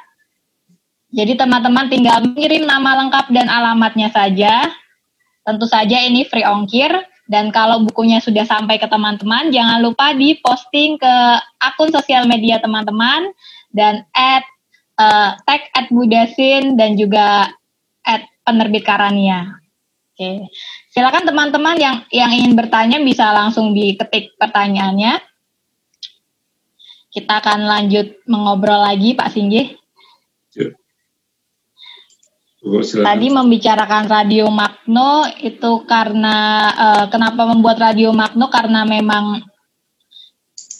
jadi teman-teman tinggal mengirim nama lengkap dan alamatnya saja. Tentu saja ini free ongkir dan kalau bukunya sudah sampai ke teman-teman jangan lupa di posting ke akun sosial media teman-teman dan add uh, tag at budasin dan juga at penerbit Karania Oke, silakan teman-teman yang yang ingin bertanya bisa langsung diketik pertanyaannya. Kita akan lanjut mengobrol lagi, Pak Singgih. Tadi membicarakan radio Magno itu karena uh, kenapa membuat radio Magno karena memang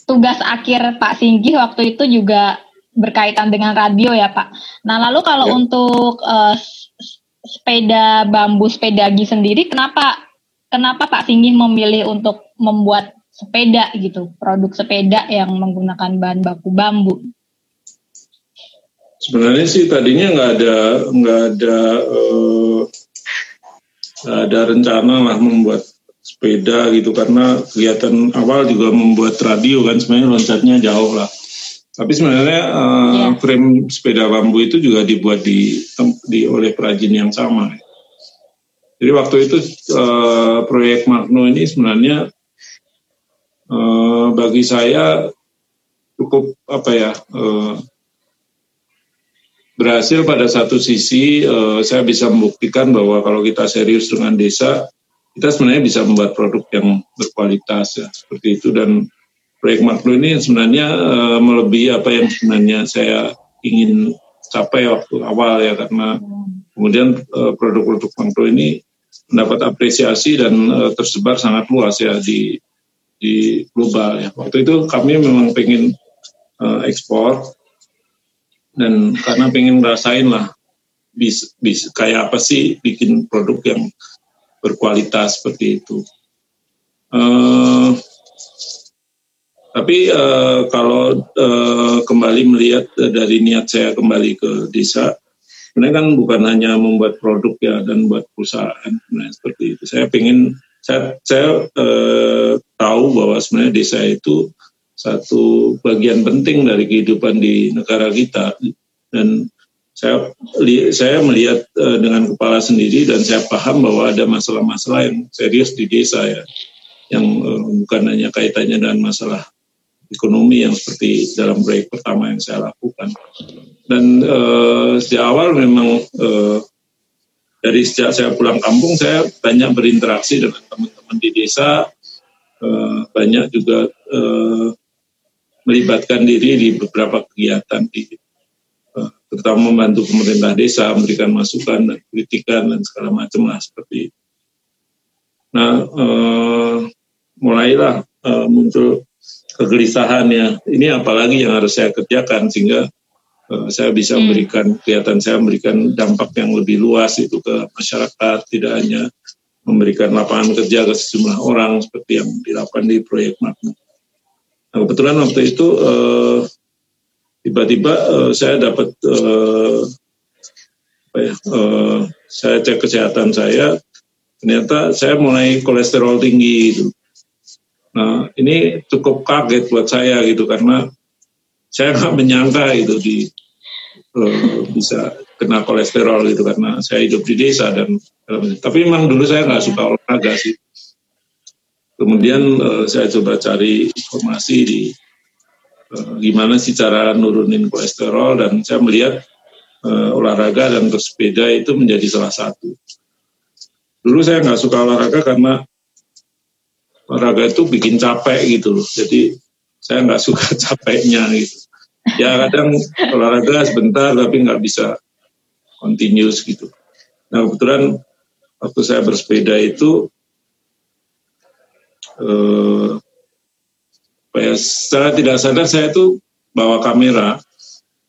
tugas akhir Pak Singgih waktu itu juga berkaitan dengan radio ya Pak. Nah lalu kalau ya. untuk uh, sepeda bambu sepedagi sendiri kenapa kenapa Pak Singgih memilih untuk membuat sepeda gitu produk sepeda yang menggunakan bahan baku bambu Sebenarnya sih tadinya nggak ada nggak ada uh, ada rencana lah membuat sepeda gitu karena kegiatan awal juga membuat radio kan sebenarnya loncatnya jauh lah. Tapi sebenarnya uh, eh, yeah. frame sepeda bambu itu juga dibuat di, di oleh perajin yang sama. Jadi waktu itu uh, proyek Magno ini sebenarnya uh, bagi saya cukup apa ya uh, berhasil pada satu sisi uh, saya bisa membuktikan bahwa kalau kita serius dengan desa kita sebenarnya bisa membuat produk yang berkualitas ya seperti itu. Dan proyek Makro ini sebenarnya uh, melebihi apa yang sebenarnya saya ingin capai waktu awal ya karena kemudian uh, produk-produk Makro ini mendapat apresiasi dan uh, tersebar sangat luas ya di di global ya. Waktu itu kami memang pengen uh, ekspor dan karena pengen ngerasain lah bis, bis kayak apa sih bikin produk yang berkualitas seperti itu. Uh, tapi uh, kalau uh, kembali melihat dari niat saya kembali ke desa, sebenarnya kan bukan hanya membuat produk ya dan buat perusahaan, nah, seperti itu. Saya ingin saya, saya uh, tahu bahwa sebenarnya desa itu satu bagian penting dari kehidupan di negara kita. Dan saya saya melihat uh, dengan kepala sendiri dan saya paham bahwa ada masalah-masalah yang serius di desa ya. Yang uh, bukan hanya kaitannya dengan masalah ekonomi yang seperti dalam proyek pertama yang saya lakukan. Dan uh, sejak awal memang dari sejak saya pulang kampung saya banyak berinteraksi dengan teman-teman di desa banyak juga melibatkan diri di beberapa kegiatan di terutama membantu pemerintah desa memberikan masukan dan kritikan dan segala macam lah seperti itu. Nah, eh, mulailah eh, muncul kegelisahan ya. Ini apalagi yang harus saya kerjakan sehingga eh, saya bisa hmm. memberikan kegiatan saya memberikan dampak yang lebih luas itu ke masyarakat, tidak hanya memberikan lapangan kerja ke sejumlah orang seperti yang dilakukan di proyek Magna. Nah, kebetulan waktu itu eh, tiba-tiba uh, saya dapat uh, apa ya, uh, saya cek kesehatan saya ternyata saya mulai kolesterol tinggi gitu. Nah ini cukup kaget buat saya gitu karena saya nggak menyangka itu di uh, bisa kena kolesterol gitu karena saya hidup di desa dan tapi memang dulu saya nggak suka olahraga sih. Kemudian uh, saya coba cari informasi di uh, gimana sih cara nurunin kolesterol dan saya melihat uh, olahraga dan bersepeda itu menjadi salah satu. Dulu saya nggak suka olahraga karena olahraga itu bikin capek gitu loh. Jadi saya nggak suka capeknya gitu. Ya kadang olahraga sebentar tapi nggak bisa continuous gitu. Nah kebetulan waktu saya bersepeda itu eh, ya secara tidak sadar saya itu bawa kamera.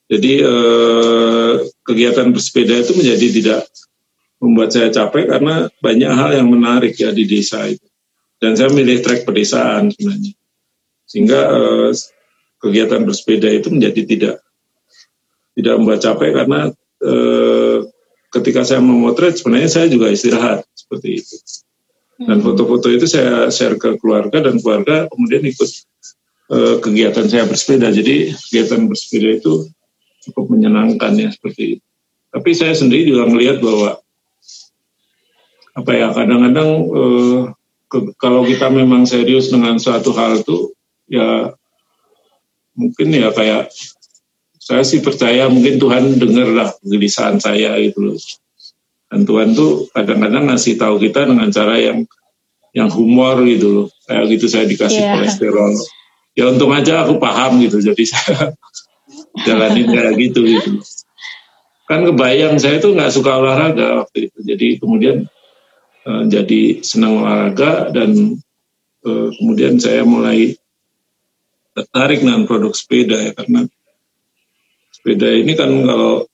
Jadi eh, kegiatan bersepeda itu menjadi tidak membuat saya capek karena banyak hal yang menarik ya di desa itu. Dan saya milih trek pedesaan sebenarnya. Sehingga eh, kegiatan bersepeda itu menjadi tidak tidak membuat capek karena eh, ketika saya memotret sebenarnya saya juga istirahat seperti itu dan hmm. foto-foto itu saya share ke keluarga dan keluarga kemudian ikut uh, kegiatan saya bersepeda. Jadi kegiatan bersepeda itu cukup menyenangkan ya seperti itu. Tapi saya sendiri juga melihat bahwa apa ya kadang-kadang uh, kalau kita memang serius dengan suatu hal itu ya mungkin ya kayak saya sih percaya mungkin Tuhan dengarlah kegelisahan saya gitu loh. Dan Tuhan tuh kadang-kadang ngasih tahu kita dengan cara yang yang humor gitu loh. Kayak gitu saya dikasih yeah. kolesterol ya untung aja aku paham gitu jadi saya jalanin kayak gitu gitu kan kebayang saya tuh nggak suka olahraga waktu itu jadi kemudian uh, jadi senang olahraga dan uh, kemudian saya mulai tertarik dengan produk sepeda ya karena sepeda ini kan kalau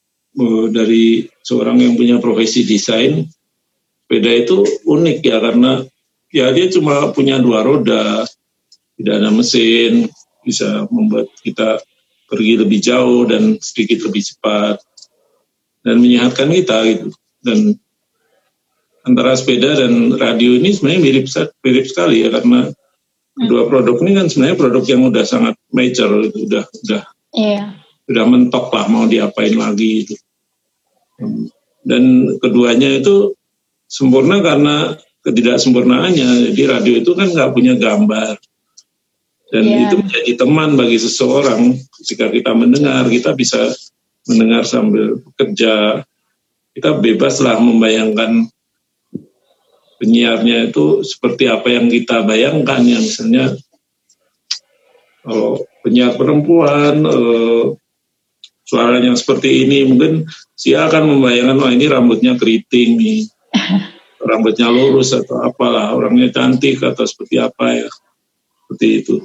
dari seorang yang punya profesi desain sepeda itu unik ya karena ya dia cuma punya dua roda tidak ada mesin bisa membuat kita pergi lebih jauh dan sedikit lebih cepat dan menyehatkan kita gitu dan antara sepeda dan radio ini sebenarnya mirip mirip sekali ya karena kedua produk ini kan sebenarnya produk yang udah sangat major gitu, udah udah yeah. Udah mentok lah mau diapain lagi itu. Dan keduanya itu sempurna karena ketidaksempurnaannya. Jadi radio itu kan nggak punya gambar. Dan yeah. itu menjadi teman bagi seseorang. Jika kita mendengar kita bisa mendengar sambil bekerja. Kita bebaslah membayangkan penyiarnya itu seperti apa yang kita bayangkan. Ya misalnya kalau penyiar perempuan eh, suaranya seperti ini mungkin si akan membayangkan wah ini rambutnya keriting nih rambutnya lurus atau apalah orangnya cantik atau seperti apa ya seperti itu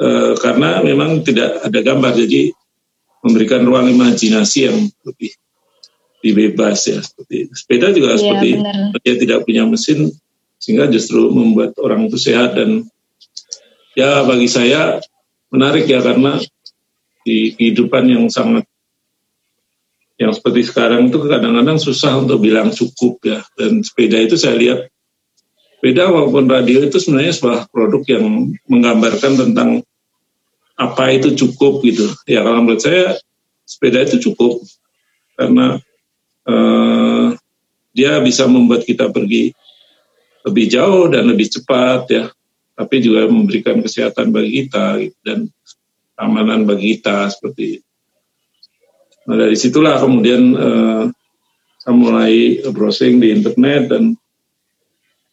e, karena memang tidak ada gambar jadi memberikan ruang imajinasi yang lebih lebih bebas ya seperti itu. Sepeda juga ya, seperti benar. dia tidak punya mesin sehingga justru membuat orang itu sehat dan ya bagi saya menarik ya karena di kehidupan yang sangat yang seperti sekarang itu kadang-kadang susah untuk bilang cukup ya. Dan sepeda itu saya lihat sepeda maupun radio itu sebenarnya sebuah produk yang menggambarkan tentang apa itu cukup gitu. Ya kalau menurut saya sepeda itu cukup. Karena uh, dia bisa membuat kita pergi lebih jauh dan lebih cepat ya. Tapi juga memberikan kesehatan bagi kita gitu, dan keamanan bagi kita seperti itu. Nah dari situlah kemudian uh, saya mulai browsing di internet dan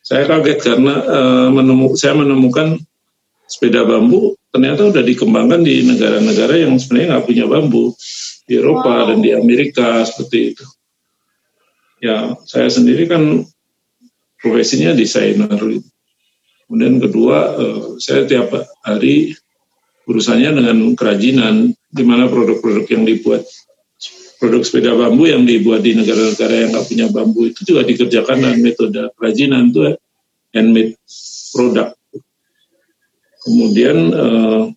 saya kaget karena uh, menemu, saya menemukan sepeda bambu ternyata sudah dikembangkan di negara-negara yang sebenarnya nggak punya bambu di Eropa wow. dan di Amerika seperti itu. Ya saya sendiri kan profesinya desainer. Kemudian kedua uh, saya tiap hari urusannya dengan kerajinan di mana produk-produk yang dibuat produk sepeda bambu yang dibuat di negara-negara yang nggak punya bambu itu juga dikerjakan dengan metode kerajinan itu handmade produk. Kemudian uh,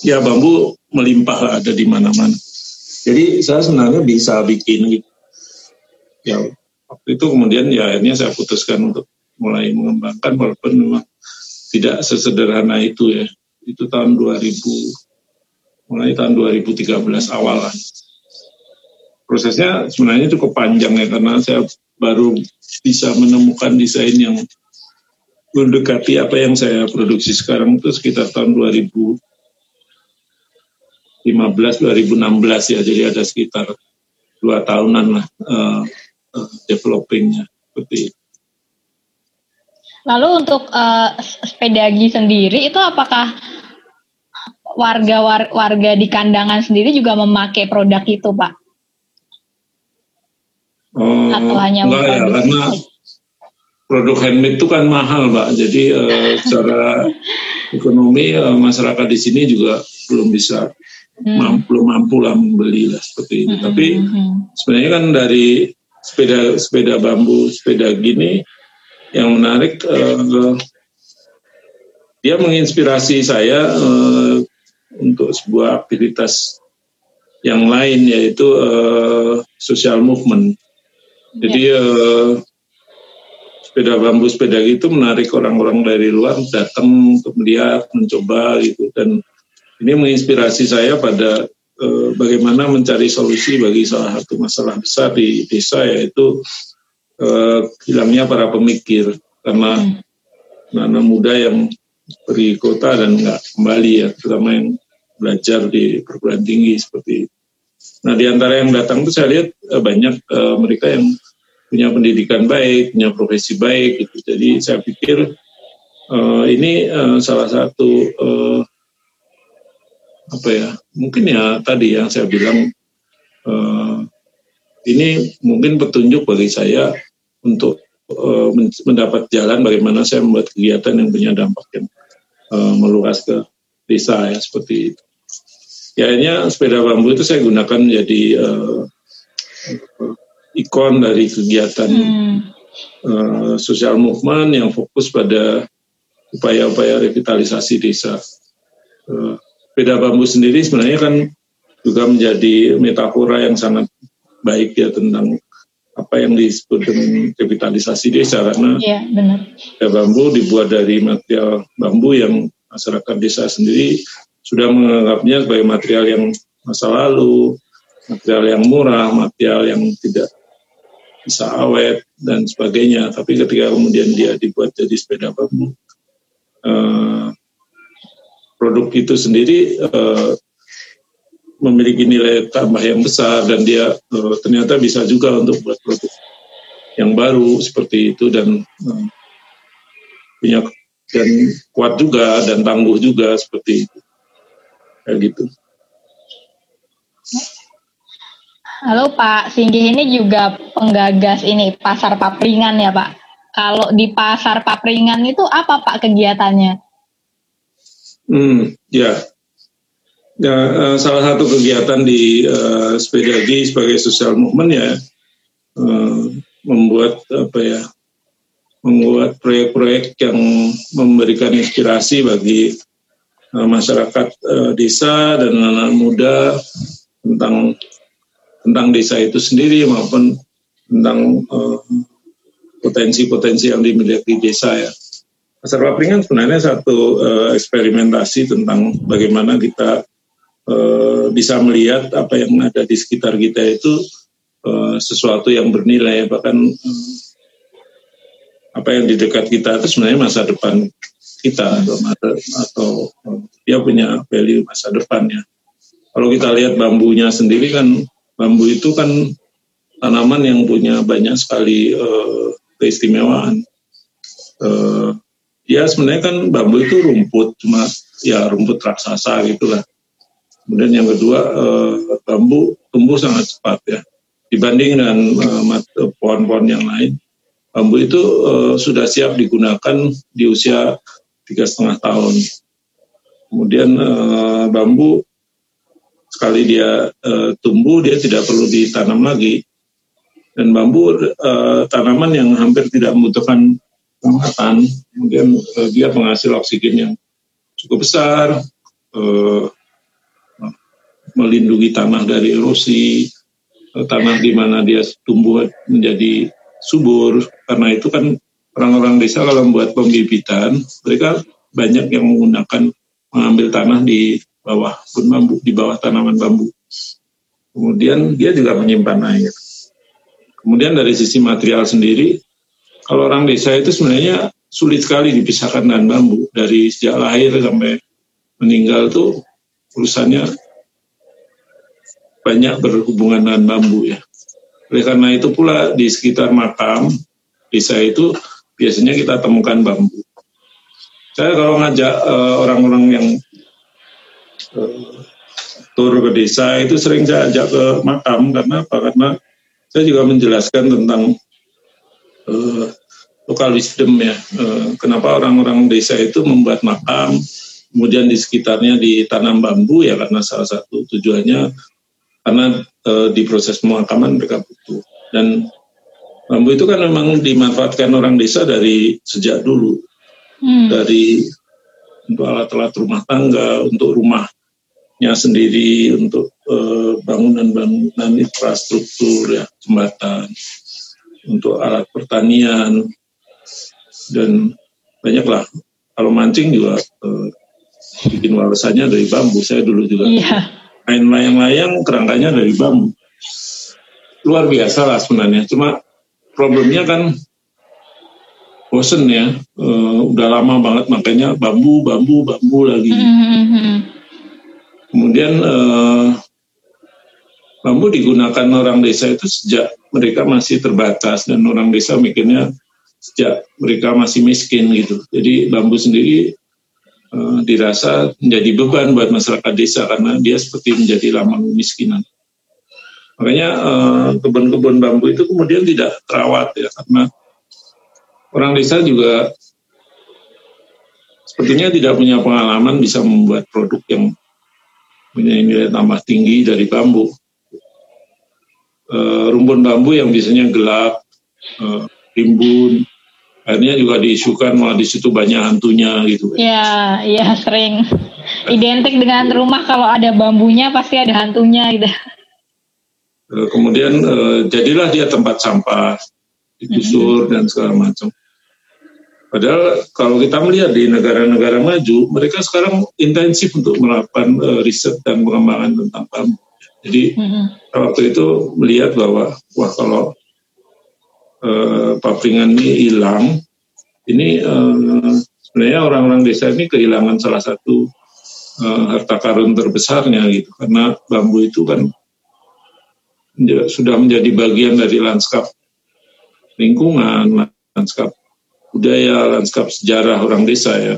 ya bambu melimpah lah ada di mana-mana. Jadi saya sebenarnya bisa bikin gitu. Ya waktu itu kemudian ya akhirnya saya putuskan untuk mulai mengembangkan walaupun memang tidak sesederhana itu ya. Itu tahun 2000 mulai tahun 2013 awal lah prosesnya sebenarnya cukup panjang ya karena saya baru bisa menemukan desain yang mendekati apa yang saya produksi sekarang itu sekitar tahun 2015 2016 ya jadi ada sekitar dua tahunan lah uh, uh, developingnya seperti itu. Lalu untuk uh, sepedagi sendiri itu apakah warga warga di kandangan sendiri juga memakai produk itu, Pak? Oh, atau hanya enggak ya karena produk handmade itu kan mahal pak jadi uh, secara ekonomi uh, masyarakat di sini juga belum bisa hmm. mampu mampu lah membeli lah seperti itu hmm. tapi hmm, hmm. sebenarnya kan dari sepeda sepeda bambu sepeda gini yang menarik uh, dia menginspirasi saya uh, untuk sebuah aktivitas yang lain yaitu uh, social movement jadi ya. uh, sepeda bambu sepeda gitu menarik orang-orang dari luar datang untuk melihat, mencoba gitu dan ini menginspirasi saya pada uh, bagaimana mencari solusi bagi salah satu masalah besar di desa yaitu uh, hilangnya para pemikir karena hmm. anak muda yang pergi kota dan nggak kembali ya terutama yang belajar di perguruan tinggi seperti itu. Nah di antara yang datang itu saya lihat uh, banyak uh, mereka yang punya pendidikan baik, punya profesi baik gitu. Jadi saya pikir uh, ini uh, salah satu uh, apa ya? Mungkin ya tadi yang saya bilang uh, ini mungkin petunjuk bagi saya untuk uh, mendapat jalan bagaimana saya membuat kegiatan yang punya dampak yang uh, meluas ke desa ya seperti itu. Ya akhirnya sepeda bambu itu saya gunakan menjadi uh, ikon dari kegiatan hmm. uh, sosial movement yang fokus pada upaya-upaya revitalisasi desa. Uh, sepeda bambu sendiri sebenarnya kan juga menjadi metafora yang sangat baik ya tentang apa yang disebut dengan revitalisasi desa karena ya, benar. bambu dibuat dari material bambu yang masyarakat desa sendiri sudah menganggapnya sebagai material yang masa lalu, material yang murah, material yang tidak bisa awet dan sebagainya. Tapi ketika kemudian dia dibuat jadi sepeda bambu, eh, produk itu sendiri uh, memiliki nilai tambah yang besar dan dia uh, ternyata bisa juga untuk buat produk yang baru seperti itu dan punya dan kuat juga dan tangguh juga seperti itu kayak gitu. Halo Pak, Singgih ini juga penggagas ini pasar papringan ya Pak. Kalau di pasar papringan itu apa Pak kegiatannya? Hmm, ya. Ya, uh, salah satu kegiatan di uh, Sepedagi sebagai social movement ya uh, membuat apa ya membuat proyek-proyek yang memberikan inspirasi bagi masyarakat uh, desa dan anak-anak muda tentang tentang desa itu sendiri maupun tentang potensi-potensi uh, yang dimiliki desa ya. Pasar Papringan sebenarnya satu uh, eksperimentasi tentang bagaimana kita bisa melihat apa yang ada di sekitar kita itu sesuatu yang bernilai bahkan apa yang di dekat kita itu sebenarnya masa depan kita atau atau dia punya value masa depannya. Kalau kita lihat bambunya sendiri kan bambu itu kan tanaman yang punya banyak sekali uh, keistimewaan. Uh, ya sebenarnya kan bambu itu rumput cuma ya rumput raksasa gitu lah kemudian yang kedua eh, bambu tumbuh sangat cepat ya dibanding dengan eh, pohon-pohon yang lain bambu itu eh, sudah siap digunakan di usia tiga setengah tahun kemudian eh, bambu sekali dia eh, tumbuh dia tidak perlu ditanam lagi dan bambu eh, tanaman yang hampir tidak membutuhkan penguatan, kemudian dia penghasil oksigen yang cukup besar, melindungi tanah dari erosi, tanah di mana dia tumbuh menjadi subur. Karena itu kan orang-orang desa kalau membuat pembibitan, mereka banyak yang menggunakan mengambil tanah di bawah pun bambu, di bawah tanaman bambu. Kemudian dia juga menyimpan air. Kemudian dari sisi material sendiri, kalau orang desa itu sebenarnya sulit sekali dipisahkan dengan bambu dari sejak lahir sampai meninggal tuh urusannya banyak berhubungan dengan bambu ya. Oleh karena itu pula di sekitar makam desa itu biasanya kita temukan bambu. Saya kalau ngajak uh, orang-orang yang uh, tur ke desa itu sering saya ajak ke makam karena apa? Karena saya juga menjelaskan tentang uh, lokal wisdom ya. Uh, kenapa orang-orang desa itu membuat makam, kemudian di sekitarnya ditanam bambu ya karena salah satu tujuannya karena uh, di proses pemakaman mereka butuh dan bambu itu kan memang dimanfaatkan orang desa dari sejak dulu. Hmm. dari untuk alat-alat rumah tangga untuk rumahnya sendiri untuk bangunan-bangunan uh, infrastruktur ya jembatan untuk alat pertanian dan banyaklah. Kalau mancing juga uh, bikin walesannya dari bambu. Saya dulu juga yeah. main layang-layang kerangkanya dari bambu. Luar biasa lah sebenarnya. Cuma problemnya kan bosen ya uh, udah lama banget makanya bambu bambu bambu lagi mm-hmm. kemudian uh, bambu digunakan orang desa itu sejak mereka masih terbatas dan orang desa mikirnya sejak mereka masih miskin gitu. Jadi bambu sendiri uh, dirasa menjadi beban buat masyarakat desa karena dia seperti menjadi lambang kemiskinan. Makanya uh, kebun-kebun bambu itu kemudian tidak terawat ya karena orang desa juga sepertinya tidak punya pengalaman bisa membuat produk yang punya nilai tambah tinggi dari bambu uh, rumpun bambu yang biasanya gelap, uh, rimbun, akhirnya juga diisukan malah di situ banyak hantunya gitu. Iya, iya sering. Identik dengan rumah kalau ada bambunya pasti ada hantunya gitu. Eh, kemudian eh, jadilah dia tempat sampah, digusur mm -hmm. dan segala macam. Padahal kalau kita melihat di negara-negara maju, mereka sekarang intensif untuk melakukan uh, riset dan pengembangan tentang bambu. Jadi mm-hmm. waktu itu melihat bahwa wah kalau uh, papringan ini hilang, ini uh, sebenarnya orang-orang desa ini kehilangan salah satu uh, harta karun terbesarnya gitu karena bambu itu kan sudah menjadi bagian dari lanskap lingkungan, lanskap budaya, lanskap sejarah orang desa ya.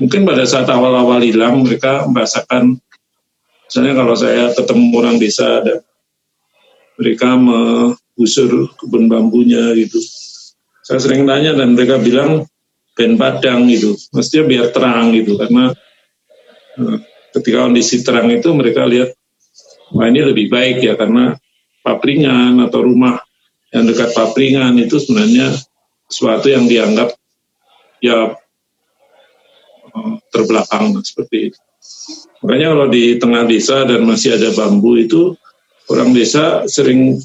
Mungkin pada saat awal-awal hilang mereka merasakan Misalnya kalau saya ketemu orang desa dan mereka menggusur kebun bambunya gitu. Saya sering tanya dan mereka bilang ben padang gitu. Mestinya biar terang gitu karena eh, ketika kondisi terang itu mereka lihat wah ini lebih baik ya karena papringan atau rumah yang dekat papringan itu sebenarnya sesuatu yang dianggap ya eh, terbelakang seperti itu. Makanya kalau di tengah desa dan masih ada bambu itu orang desa sering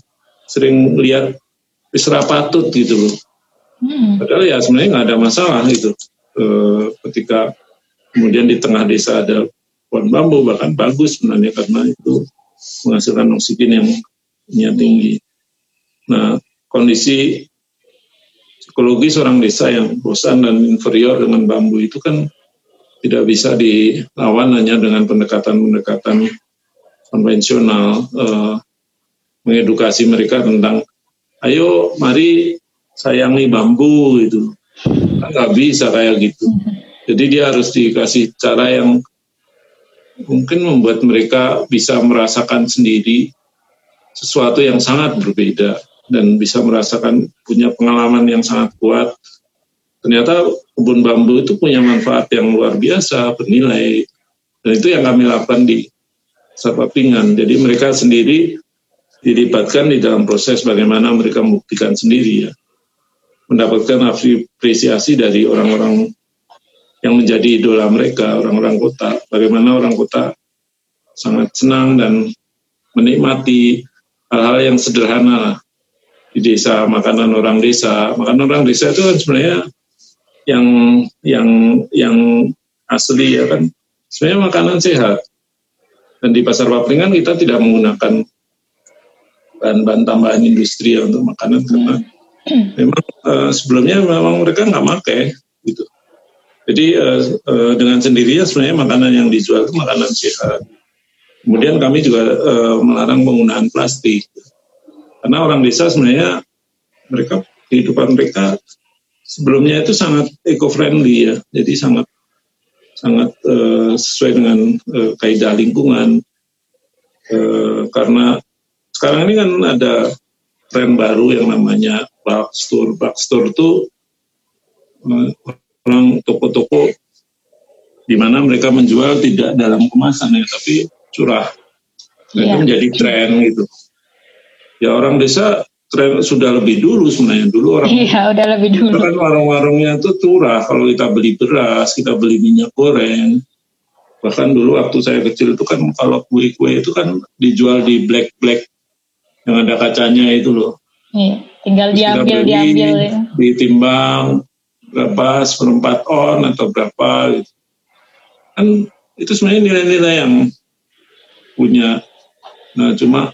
sering lihat patut gitu loh. Hmm. Padahal ya sebenarnya nggak ada masalah gitu. E, ketika kemudian di tengah desa ada pohon bambu bahkan bagus sebenarnya karena itu menghasilkan oksigen yang yang tinggi. Nah kondisi psikologis orang desa yang bosan dan inferior dengan bambu itu kan tidak bisa dilawan hanya dengan pendekatan-pendekatan konvensional, eh, mengedukasi mereka tentang, ayo mari sayangi bambu itu, kan nggak bisa kayak gitu. Jadi dia harus dikasih cara yang mungkin membuat mereka bisa merasakan sendiri sesuatu yang sangat berbeda dan bisa merasakan punya pengalaman yang sangat kuat ternyata kebun bambu itu punya manfaat yang luar biasa, bernilai. Dan itu yang kami lakukan di Sarpapingan. Jadi mereka sendiri dilibatkan di dalam proses bagaimana mereka membuktikan sendiri ya. Mendapatkan apresiasi dari orang-orang yang menjadi idola mereka, orang-orang kota. Bagaimana orang kota sangat senang dan menikmati hal-hal yang sederhana di desa, makanan orang desa. Makanan orang desa itu kan sebenarnya yang yang yang asli ya kan sebenarnya makanan sehat dan di pasar papringan kita tidak menggunakan bahan-bahan tambahan industri ya untuk makanan karena memang uh, sebelumnya memang mereka nggak pakai gitu jadi uh, uh, dengan sendirinya sebenarnya makanan yang dijual itu makanan sehat kemudian kami juga uh, melarang penggunaan plastik karena orang desa sebenarnya mereka kehidupan mereka sebelumnya itu sangat eco-friendly ya, jadi sangat sangat uh, sesuai dengan uh, kaidah lingkungan. Uh, karena sekarang ini kan ada tren baru yang namanya bulk store. Bulk store itu orang toko-toko di mana mereka menjual tidak dalam kemasan ya, tapi curah. Nah, yeah. Itu menjadi tren gitu. Ya orang desa tren sudah lebih dulu sebenarnya dulu orang iya udah lebih dulu kan warung-warungnya itu turah kalau kita beli beras kita beli minyak goreng bahkan dulu waktu saya kecil itu kan kalau kue-kue itu kan dijual di black black yang ada kacanya itu loh iya, tinggal Terus diambil beli, diambil ya. ditimbang berapa seperempat on atau berapa gitu. kan itu sebenarnya nilai-nilai yang punya nah cuma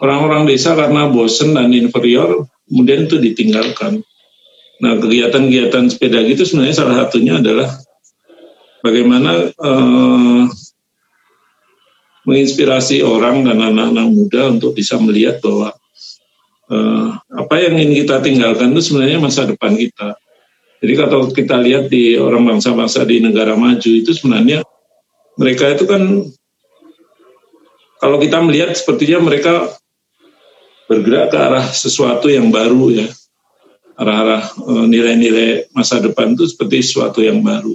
orang-orang desa karena bosen dan inferior kemudian itu ditinggalkan. Nah kegiatan-kegiatan sepeda gitu sebenarnya salah satunya adalah bagaimana eh, menginspirasi orang dan anak-anak muda untuk bisa melihat bahwa eh, apa yang ingin kita tinggalkan itu sebenarnya masa depan kita. Jadi kalau kita lihat di orang bangsa-bangsa di negara maju itu sebenarnya mereka itu kan kalau kita melihat sepertinya mereka bergerak ke arah sesuatu yang baru ya arah-arah eh, nilai-nilai masa depan itu seperti sesuatu yang baru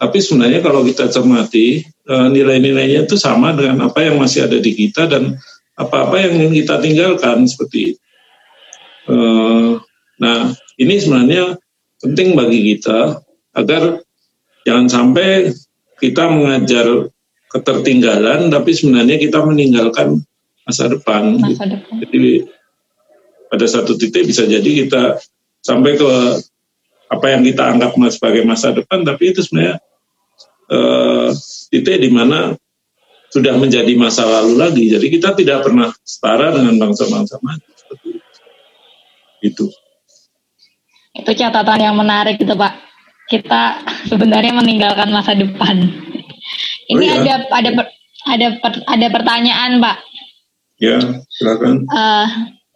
tapi sebenarnya kalau kita cermati eh, nilai-nilainya itu sama dengan apa yang masih ada di kita dan apa-apa yang ingin kita tinggalkan seperti itu. Eh, Nah, ini sebenarnya penting bagi kita agar jangan sampai kita mengajar ketertinggalan, tapi sebenarnya kita meninggalkan masa depan. Masa depan. Jadi pada satu titik bisa jadi kita sampai ke apa yang kita anggap sebagai masa depan, tapi itu sebenarnya uh, titik di mana sudah menjadi masa lalu lagi. Jadi kita tidak pernah setara dengan bangsa-bangsa maju itu. Itu. Catatan yang menarik itu Pak. Kita sebenarnya meninggalkan masa depan. Ini oh, iya? ada ada ada ada pertanyaan Pak. Ya, silakan. Uh,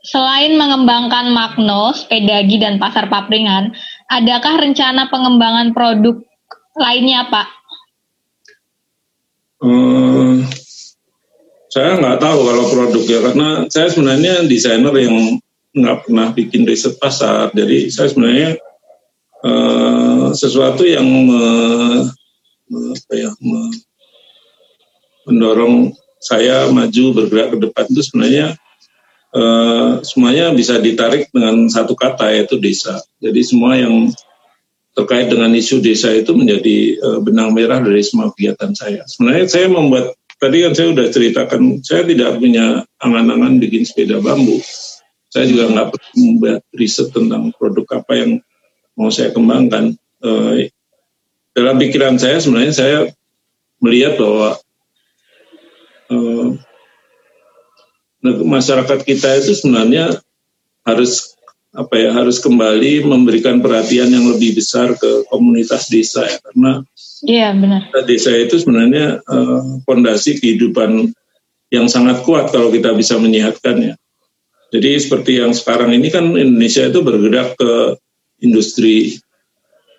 selain mengembangkan Magno, Sepedagi dan Pasar Papringan, adakah rencana pengembangan produk lainnya Pak? Uh, saya nggak tahu kalau produk ya karena saya sebenarnya desainer yang nggak pernah bikin riset pasar. Jadi saya sebenarnya uh, sesuatu yang me, me, apa ya, me, mendorong saya maju bergerak ke depan itu sebenarnya uh, semuanya bisa ditarik dengan satu kata yaitu desa. Jadi semua yang terkait dengan isu desa itu menjadi uh, benang merah dari semua kegiatan saya. Sebenarnya saya membuat tadi kan saya sudah ceritakan saya tidak punya angan-angan bikin sepeda bambu saya juga nggak perlu membuat riset tentang produk apa yang mau saya kembangkan. Uh, dalam pikiran saya sebenarnya saya melihat bahwa uh, masyarakat kita itu sebenarnya harus apa ya harus kembali memberikan perhatian yang lebih besar ke komunitas desa ya karena Iya benar. Desa itu sebenarnya fondasi uh, kehidupan yang sangat kuat kalau kita bisa menyehatkannya. Jadi seperti yang sekarang ini kan Indonesia itu bergerak ke industri.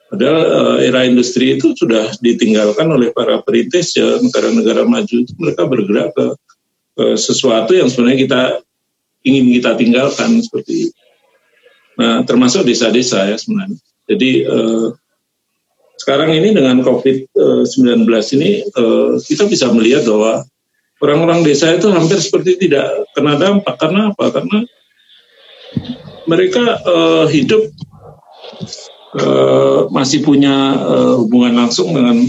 Padahal uh, era industri itu sudah ditinggalkan oleh para perintis ya negara-negara maju itu mereka bergerak ke, ke sesuatu yang sebenarnya kita ingin kita tinggalkan seperti. Nah termasuk desa-desa ya sebenarnya. Jadi uh, sekarang ini dengan COVID-19 ini uh, kita bisa melihat bahwa orang-orang desa itu hampir seperti tidak kena dampak karena apa? Karena mereka uh, hidup uh, masih punya uh, hubungan langsung dengan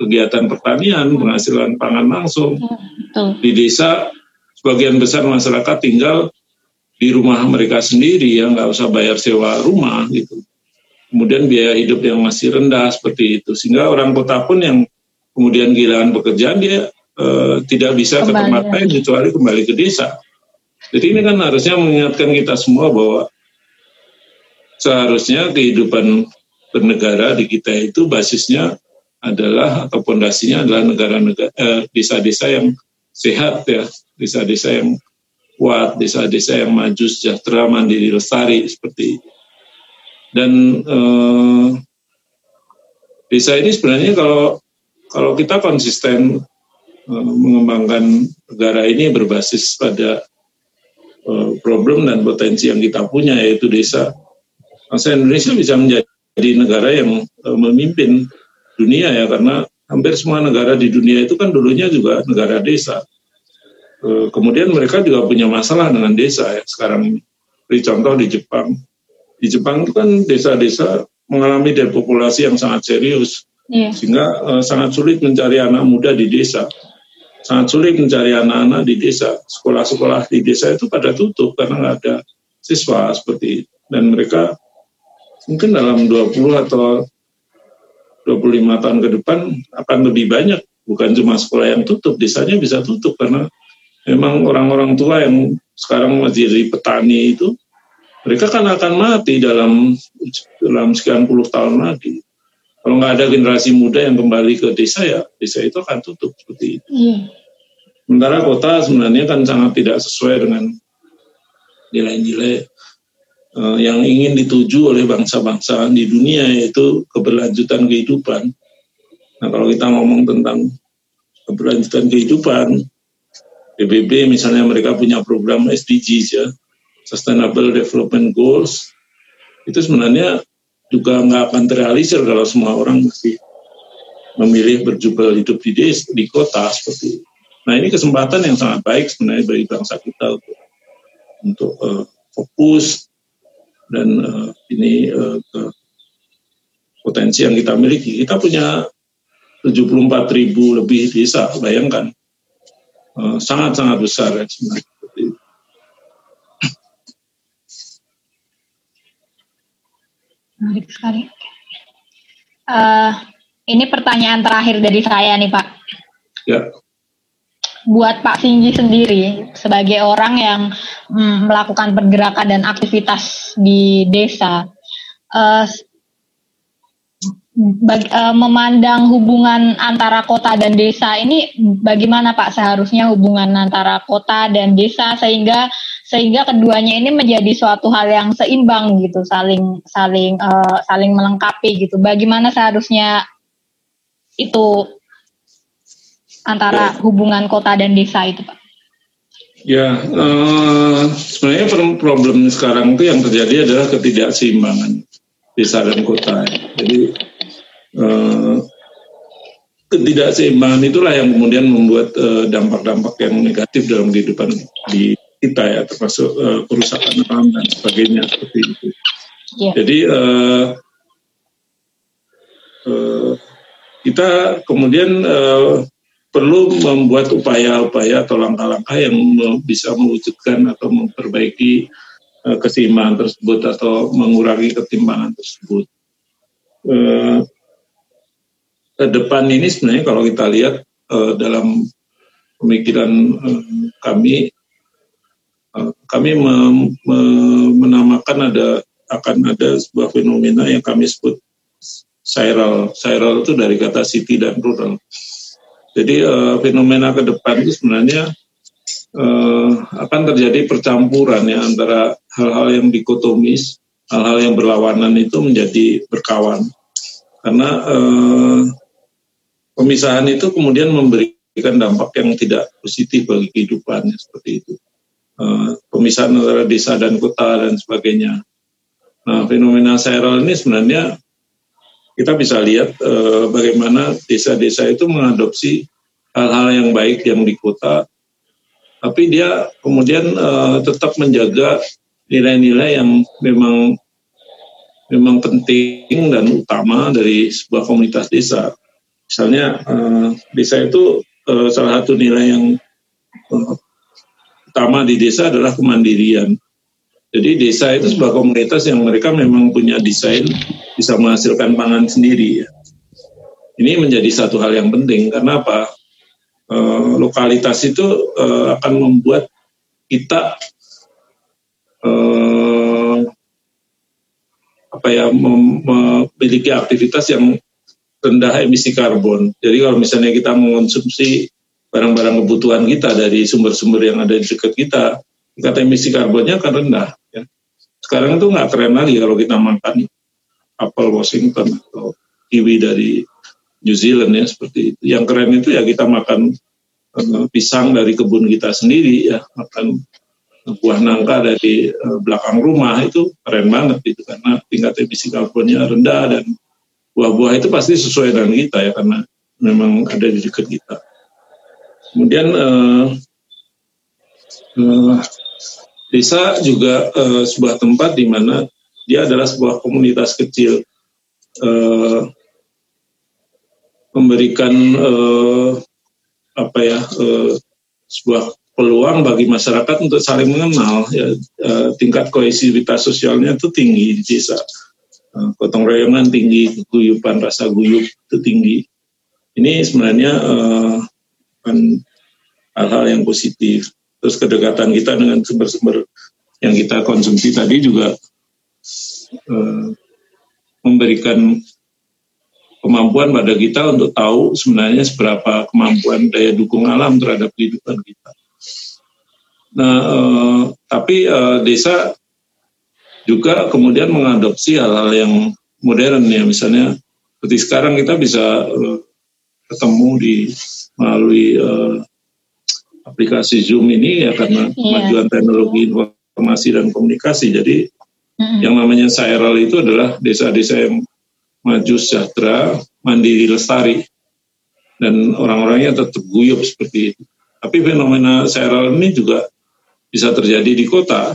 kegiatan pertanian, penghasilan pangan langsung. Betul. Di desa sebagian besar masyarakat tinggal di rumah mereka sendiri ya nggak usah bayar sewa rumah gitu. Kemudian biaya hidup yang masih rendah seperti itu sehingga orang kota pun yang kemudian kehilangan pekerjaan dia Eh, tidak bisa kembali. ke tempat lain kecuali kembali ke desa. Jadi ini kan harusnya mengingatkan kita semua bahwa seharusnya kehidupan bernegara di kita itu basisnya adalah atau pondasinya adalah negara-negara eh, desa-desa yang sehat ya, desa-desa yang kuat, desa-desa yang maju, sejahtera, mandiri, lestari seperti itu. Dan eh, desa ini sebenarnya kalau kalau kita konsisten mengembangkan negara ini berbasis pada eh, problem dan potensi yang kita punya yaitu desa. Masa Indonesia bisa menjadi negara yang eh, memimpin dunia ya karena hampir semua negara di dunia itu kan dulunya juga negara desa. Kemudian mereka juga punya masalah dengan desa ya sekarang. Beri contoh di Jepang. Di Jepang itu kan desa-desa mengalami depopulasi yang sangat serius. Yeah. Sehingga uh, sangat sulit mencari anak muda di desa sangat sulit mencari anak-anak di desa. Sekolah-sekolah di desa itu pada tutup karena nggak ada siswa seperti itu. Dan mereka mungkin dalam 20 atau 25 tahun ke depan akan lebih banyak. Bukan cuma sekolah yang tutup, desanya bisa tutup karena memang orang-orang tua yang sekarang masih jadi petani itu mereka kan akan mati dalam dalam sekian puluh tahun lagi. Kalau nggak ada generasi muda yang kembali ke desa ya desa itu akan tutup seperti itu. Iya. Sementara kota sebenarnya kan sangat tidak sesuai dengan nilai-nilai uh, yang ingin dituju oleh bangsa-bangsa di dunia yaitu keberlanjutan kehidupan. Nah kalau kita ngomong tentang keberlanjutan kehidupan, PBB misalnya mereka punya program SDGs ya, Sustainable Development Goals, itu sebenarnya juga nggak akan terrealisir kalau semua orang masih memilih berjubel hidup di des, di kota seperti itu. Nah ini kesempatan yang sangat baik sebenarnya bagi bangsa kita untuk untuk uh, fokus dan uh, ini uh, potensi yang kita miliki. Kita punya 74 ribu lebih desa, bayangkan. Sangat-sangat uh, besar ya sebenarnya. Menarik sekali. Uh, ini pertanyaan terakhir dari saya nih Pak. Ya. Buat Pak Singgi sendiri sebagai orang yang mm, melakukan pergerakan dan aktivitas di desa, uh, bag, uh, memandang hubungan antara kota dan desa ini bagaimana Pak seharusnya hubungan antara kota dan desa sehingga sehingga keduanya ini menjadi suatu hal yang seimbang gitu saling saling uh, saling melengkapi gitu. Bagaimana seharusnya itu antara hubungan kota dan desa itu pak? Ya uh, sebenarnya problem sekarang itu yang terjadi adalah ketidakseimbangan desa dan kota. Jadi uh, ketidakseimbangan itulah yang kemudian membuat dampak-dampak uh, yang negatif dalam kehidupan di kita ya termasuk uh, kerusakan alam dan sebagainya seperti itu. Yeah. Jadi uh, uh, kita kemudian uh, perlu membuat upaya-upaya atau langkah-langkah yang bisa mewujudkan atau memperbaiki uh, keseimbangan tersebut atau mengurangi ketimbangan tersebut. Uh, ke depan ini sebenarnya kalau kita lihat uh, dalam pemikiran uh, kami Kami menamakan ada akan ada sebuah fenomena yang kami sebut viral. Viral itu dari kata city dan rural. Jadi uh, fenomena ke depan itu sebenarnya uh, akan terjadi percampuran ya antara hal-hal yang dikotomis, hal-hal yang berlawanan itu menjadi berkawan. Karena uh, pemisahan itu kemudian memberikan dampak yang tidak positif bagi kehidupan seperti itu. Eh, pemisahan antara desa dan kota dan sebagainya. Nah, fenomena viral ini sebenarnya kita bisa lihat uh, bagaimana desa-desa itu mengadopsi hal-hal yang baik yang di kota, tapi dia kemudian uh, tetap menjaga nilai-nilai yang memang memang penting dan utama dari sebuah komunitas desa. Misalnya desa itu salah satu nilai yang utama di desa adalah kemandirian. Jadi desa itu sebuah komunitas yang mereka memang punya desain bisa menghasilkan pangan sendiri. Ya. Ini menjadi satu hal yang penting karena apa? E, lokalitas itu e, akan membuat kita e, apa ya mem, memiliki aktivitas yang rendah emisi karbon. Jadi kalau misalnya kita mengonsumsi barang-barang kebutuhan kita dari sumber-sumber yang ada di dekat kita, tingkat emisi karbonnya akan rendah. Ya. Sekarang itu nggak keren lagi kalau kita makan apel Washington atau kiwi dari New Zealand ya seperti itu. Yang keren itu ya kita makan uh, pisang dari kebun kita sendiri ya, makan buah nangka dari uh, belakang rumah itu keren banget itu karena tingkat emisi karbonnya rendah dan buah-buah itu pasti sesuai dengan kita ya karena memang ada di dekat kita. Kemudian uh, uh, desa juga uh, sebuah tempat di mana dia adalah sebuah komunitas kecil uh, memberikan uh, apa ya uh, sebuah peluang bagi masyarakat untuk saling mengenal ya uh, tingkat kohesivitas sosialnya itu tinggi di desa. Gotong royongan tinggi guyupan rasa guyup itu tinggi. Ini sebenarnya uh, kan hal-hal yang positif. Terus kedekatan kita dengan sumber-sumber yang kita konsumsi tadi juga uh, memberikan kemampuan pada kita untuk tahu sebenarnya seberapa kemampuan daya dukung alam terhadap kehidupan kita. Nah, uh, tapi uh, desa juga kemudian mengadopsi hal-hal yang modern ya, misalnya seperti sekarang kita bisa ketemu di melalui uh, aplikasi Zoom ini ya karena yeah. kemajuan teknologi informasi dan komunikasi. Jadi mm-hmm. yang namanya Sairal itu adalah desa-desa yang maju sejahtera, mandiri lestari dan orang-orangnya tetap guyup seperti itu. Tapi fenomena Sairal ini juga bisa terjadi di kota.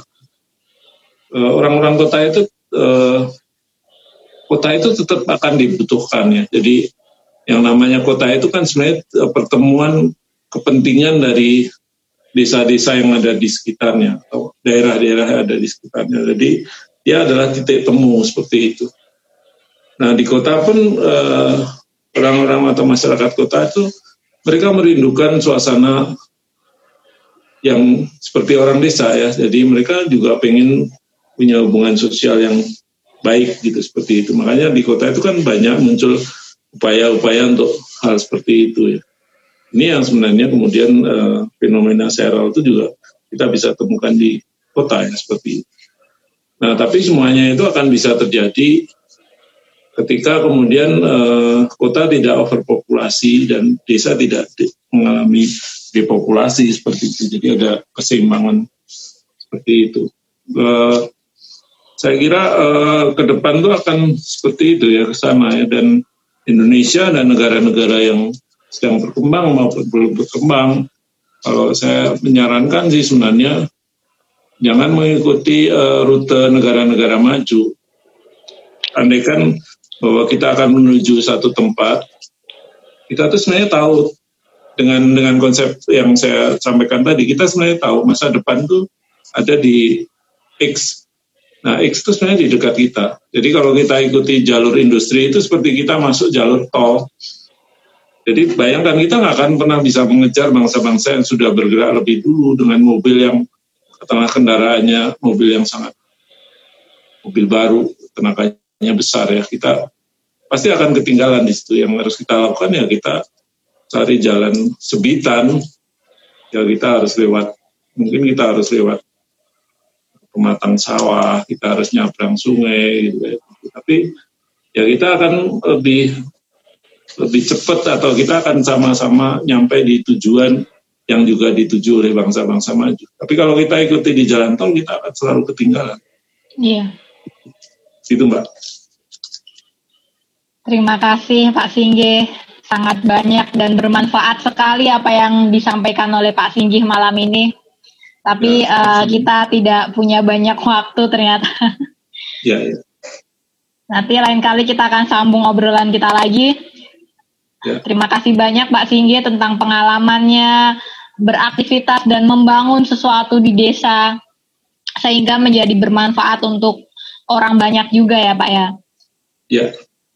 Eh, orang-orang kota itu eh, kota itu tetap akan dibutuhkan ya. Jadi yang namanya kota itu kan sebenarnya eh, pertemuan kepentingan dari desa-desa yang ada di sekitarnya atau daerah-daerah yang ada di sekitarnya. Jadi dia adalah titik temu seperti itu. Nah di kota pun eh, orang-orang atau masyarakat kota itu mereka merindukan suasana yang seperti orang desa ya. Jadi mereka juga pengen punya hubungan sosial yang baik gitu seperti itu. Makanya di kota itu kan banyak muncul upaya-upaya untuk hal seperti itu ya. Ini yang sebenarnya kemudian uh, fenomena seral itu juga kita bisa temukan di kota ya seperti itu. Nah, tapi semuanya itu akan bisa terjadi ketika kemudian uh, kota tidak overpopulasi dan desa tidak mengalami depopulasi seperti itu. Jadi ada keseimbangan seperti itu. Uh, saya kira uh, ke depan itu akan seperti itu ya ke ya dan Indonesia dan negara-negara yang sedang berkembang maupun belum berkembang. Kalau saya menyarankan sih sebenarnya jangan mengikuti uh, rute negara-negara maju. Andaikan bahwa kita akan menuju satu tempat kita tuh sebenarnya tahu dengan dengan konsep yang saya sampaikan tadi kita sebenarnya tahu masa depan tuh ada di X Nah, X itu sebenarnya di dekat kita. Jadi kalau kita ikuti jalur industri itu seperti kita masuk jalur tol. Jadi bayangkan kita nggak akan pernah bisa mengejar bangsa-bangsa yang sudah bergerak lebih dulu dengan mobil yang tengah kendaraannya mobil yang sangat mobil baru tenaganya besar ya kita pasti akan ketinggalan di situ yang harus kita lakukan ya kita cari jalan sebitan ya kita harus lewat mungkin kita harus lewat pematang sawah, kita harus nyabrang sungai gitu ya. Tapi ya kita akan lebih lebih cepat atau kita akan sama-sama nyampe di tujuan yang juga dituju oleh bangsa-bangsa maju. Tapi kalau kita ikuti di jalan tol, kita akan selalu ketinggalan. Iya. Itu Mbak. Terima kasih Pak Singgih. Sangat banyak dan bermanfaat sekali apa yang disampaikan oleh Pak Singgih malam ini. Tapi ya, uh, kita tidak punya banyak waktu ternyata. Ya, ya. Nanti lain kali kita akan sambung obrolan kita lagi. Ya. Terima kasih banyak Pak Singgi tentang pengalamannya beraktivitas dan membangun sesuatu di desa sehingga menjadi bermanfaat untuk orang banyak juga ya Pak ya. Ya,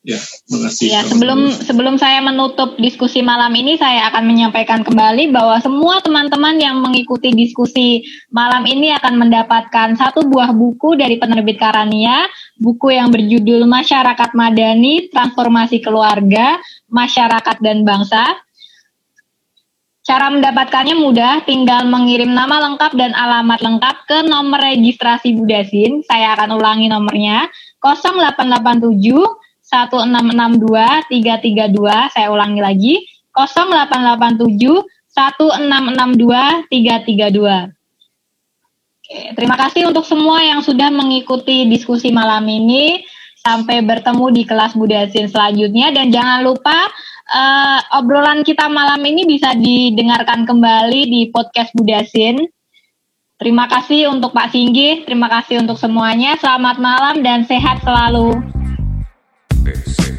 Ya, makasih. Ya, sebelum sebelum saya menutup diskusi malam ini, saya akan menyampaikan kembali bahwa semua teman-teman yang mengikuti diskusi malam ini akan mendapatkan satu buah buku dari penerbit Karania, buku yang berjudul Masyarakat Madani, Transformasi Keluarga, Masyarakat dan Bangsa. Cara mendapatkannya mudah, tinggal mengirim nama lengkap dan alamat lengkap ke nomor registrasi Budasin. Saya akan ulangi nomornya 0887 1662 332. Saya ulangi lagi 0887 1662 332. Oke, terima kasih untuk semua yang sudah mengikuti diskusi malam ini. Sampai bertemu di kelas Budasin selanjutnya dan jangan lupa uh, obrolan kita malam ini bisa didengarkan kembali di podcast Budasin. Terima kasih untuk Pak Singgi, terima kasih untuk semuanya. Selamat malam dan sehat selalu. Baby.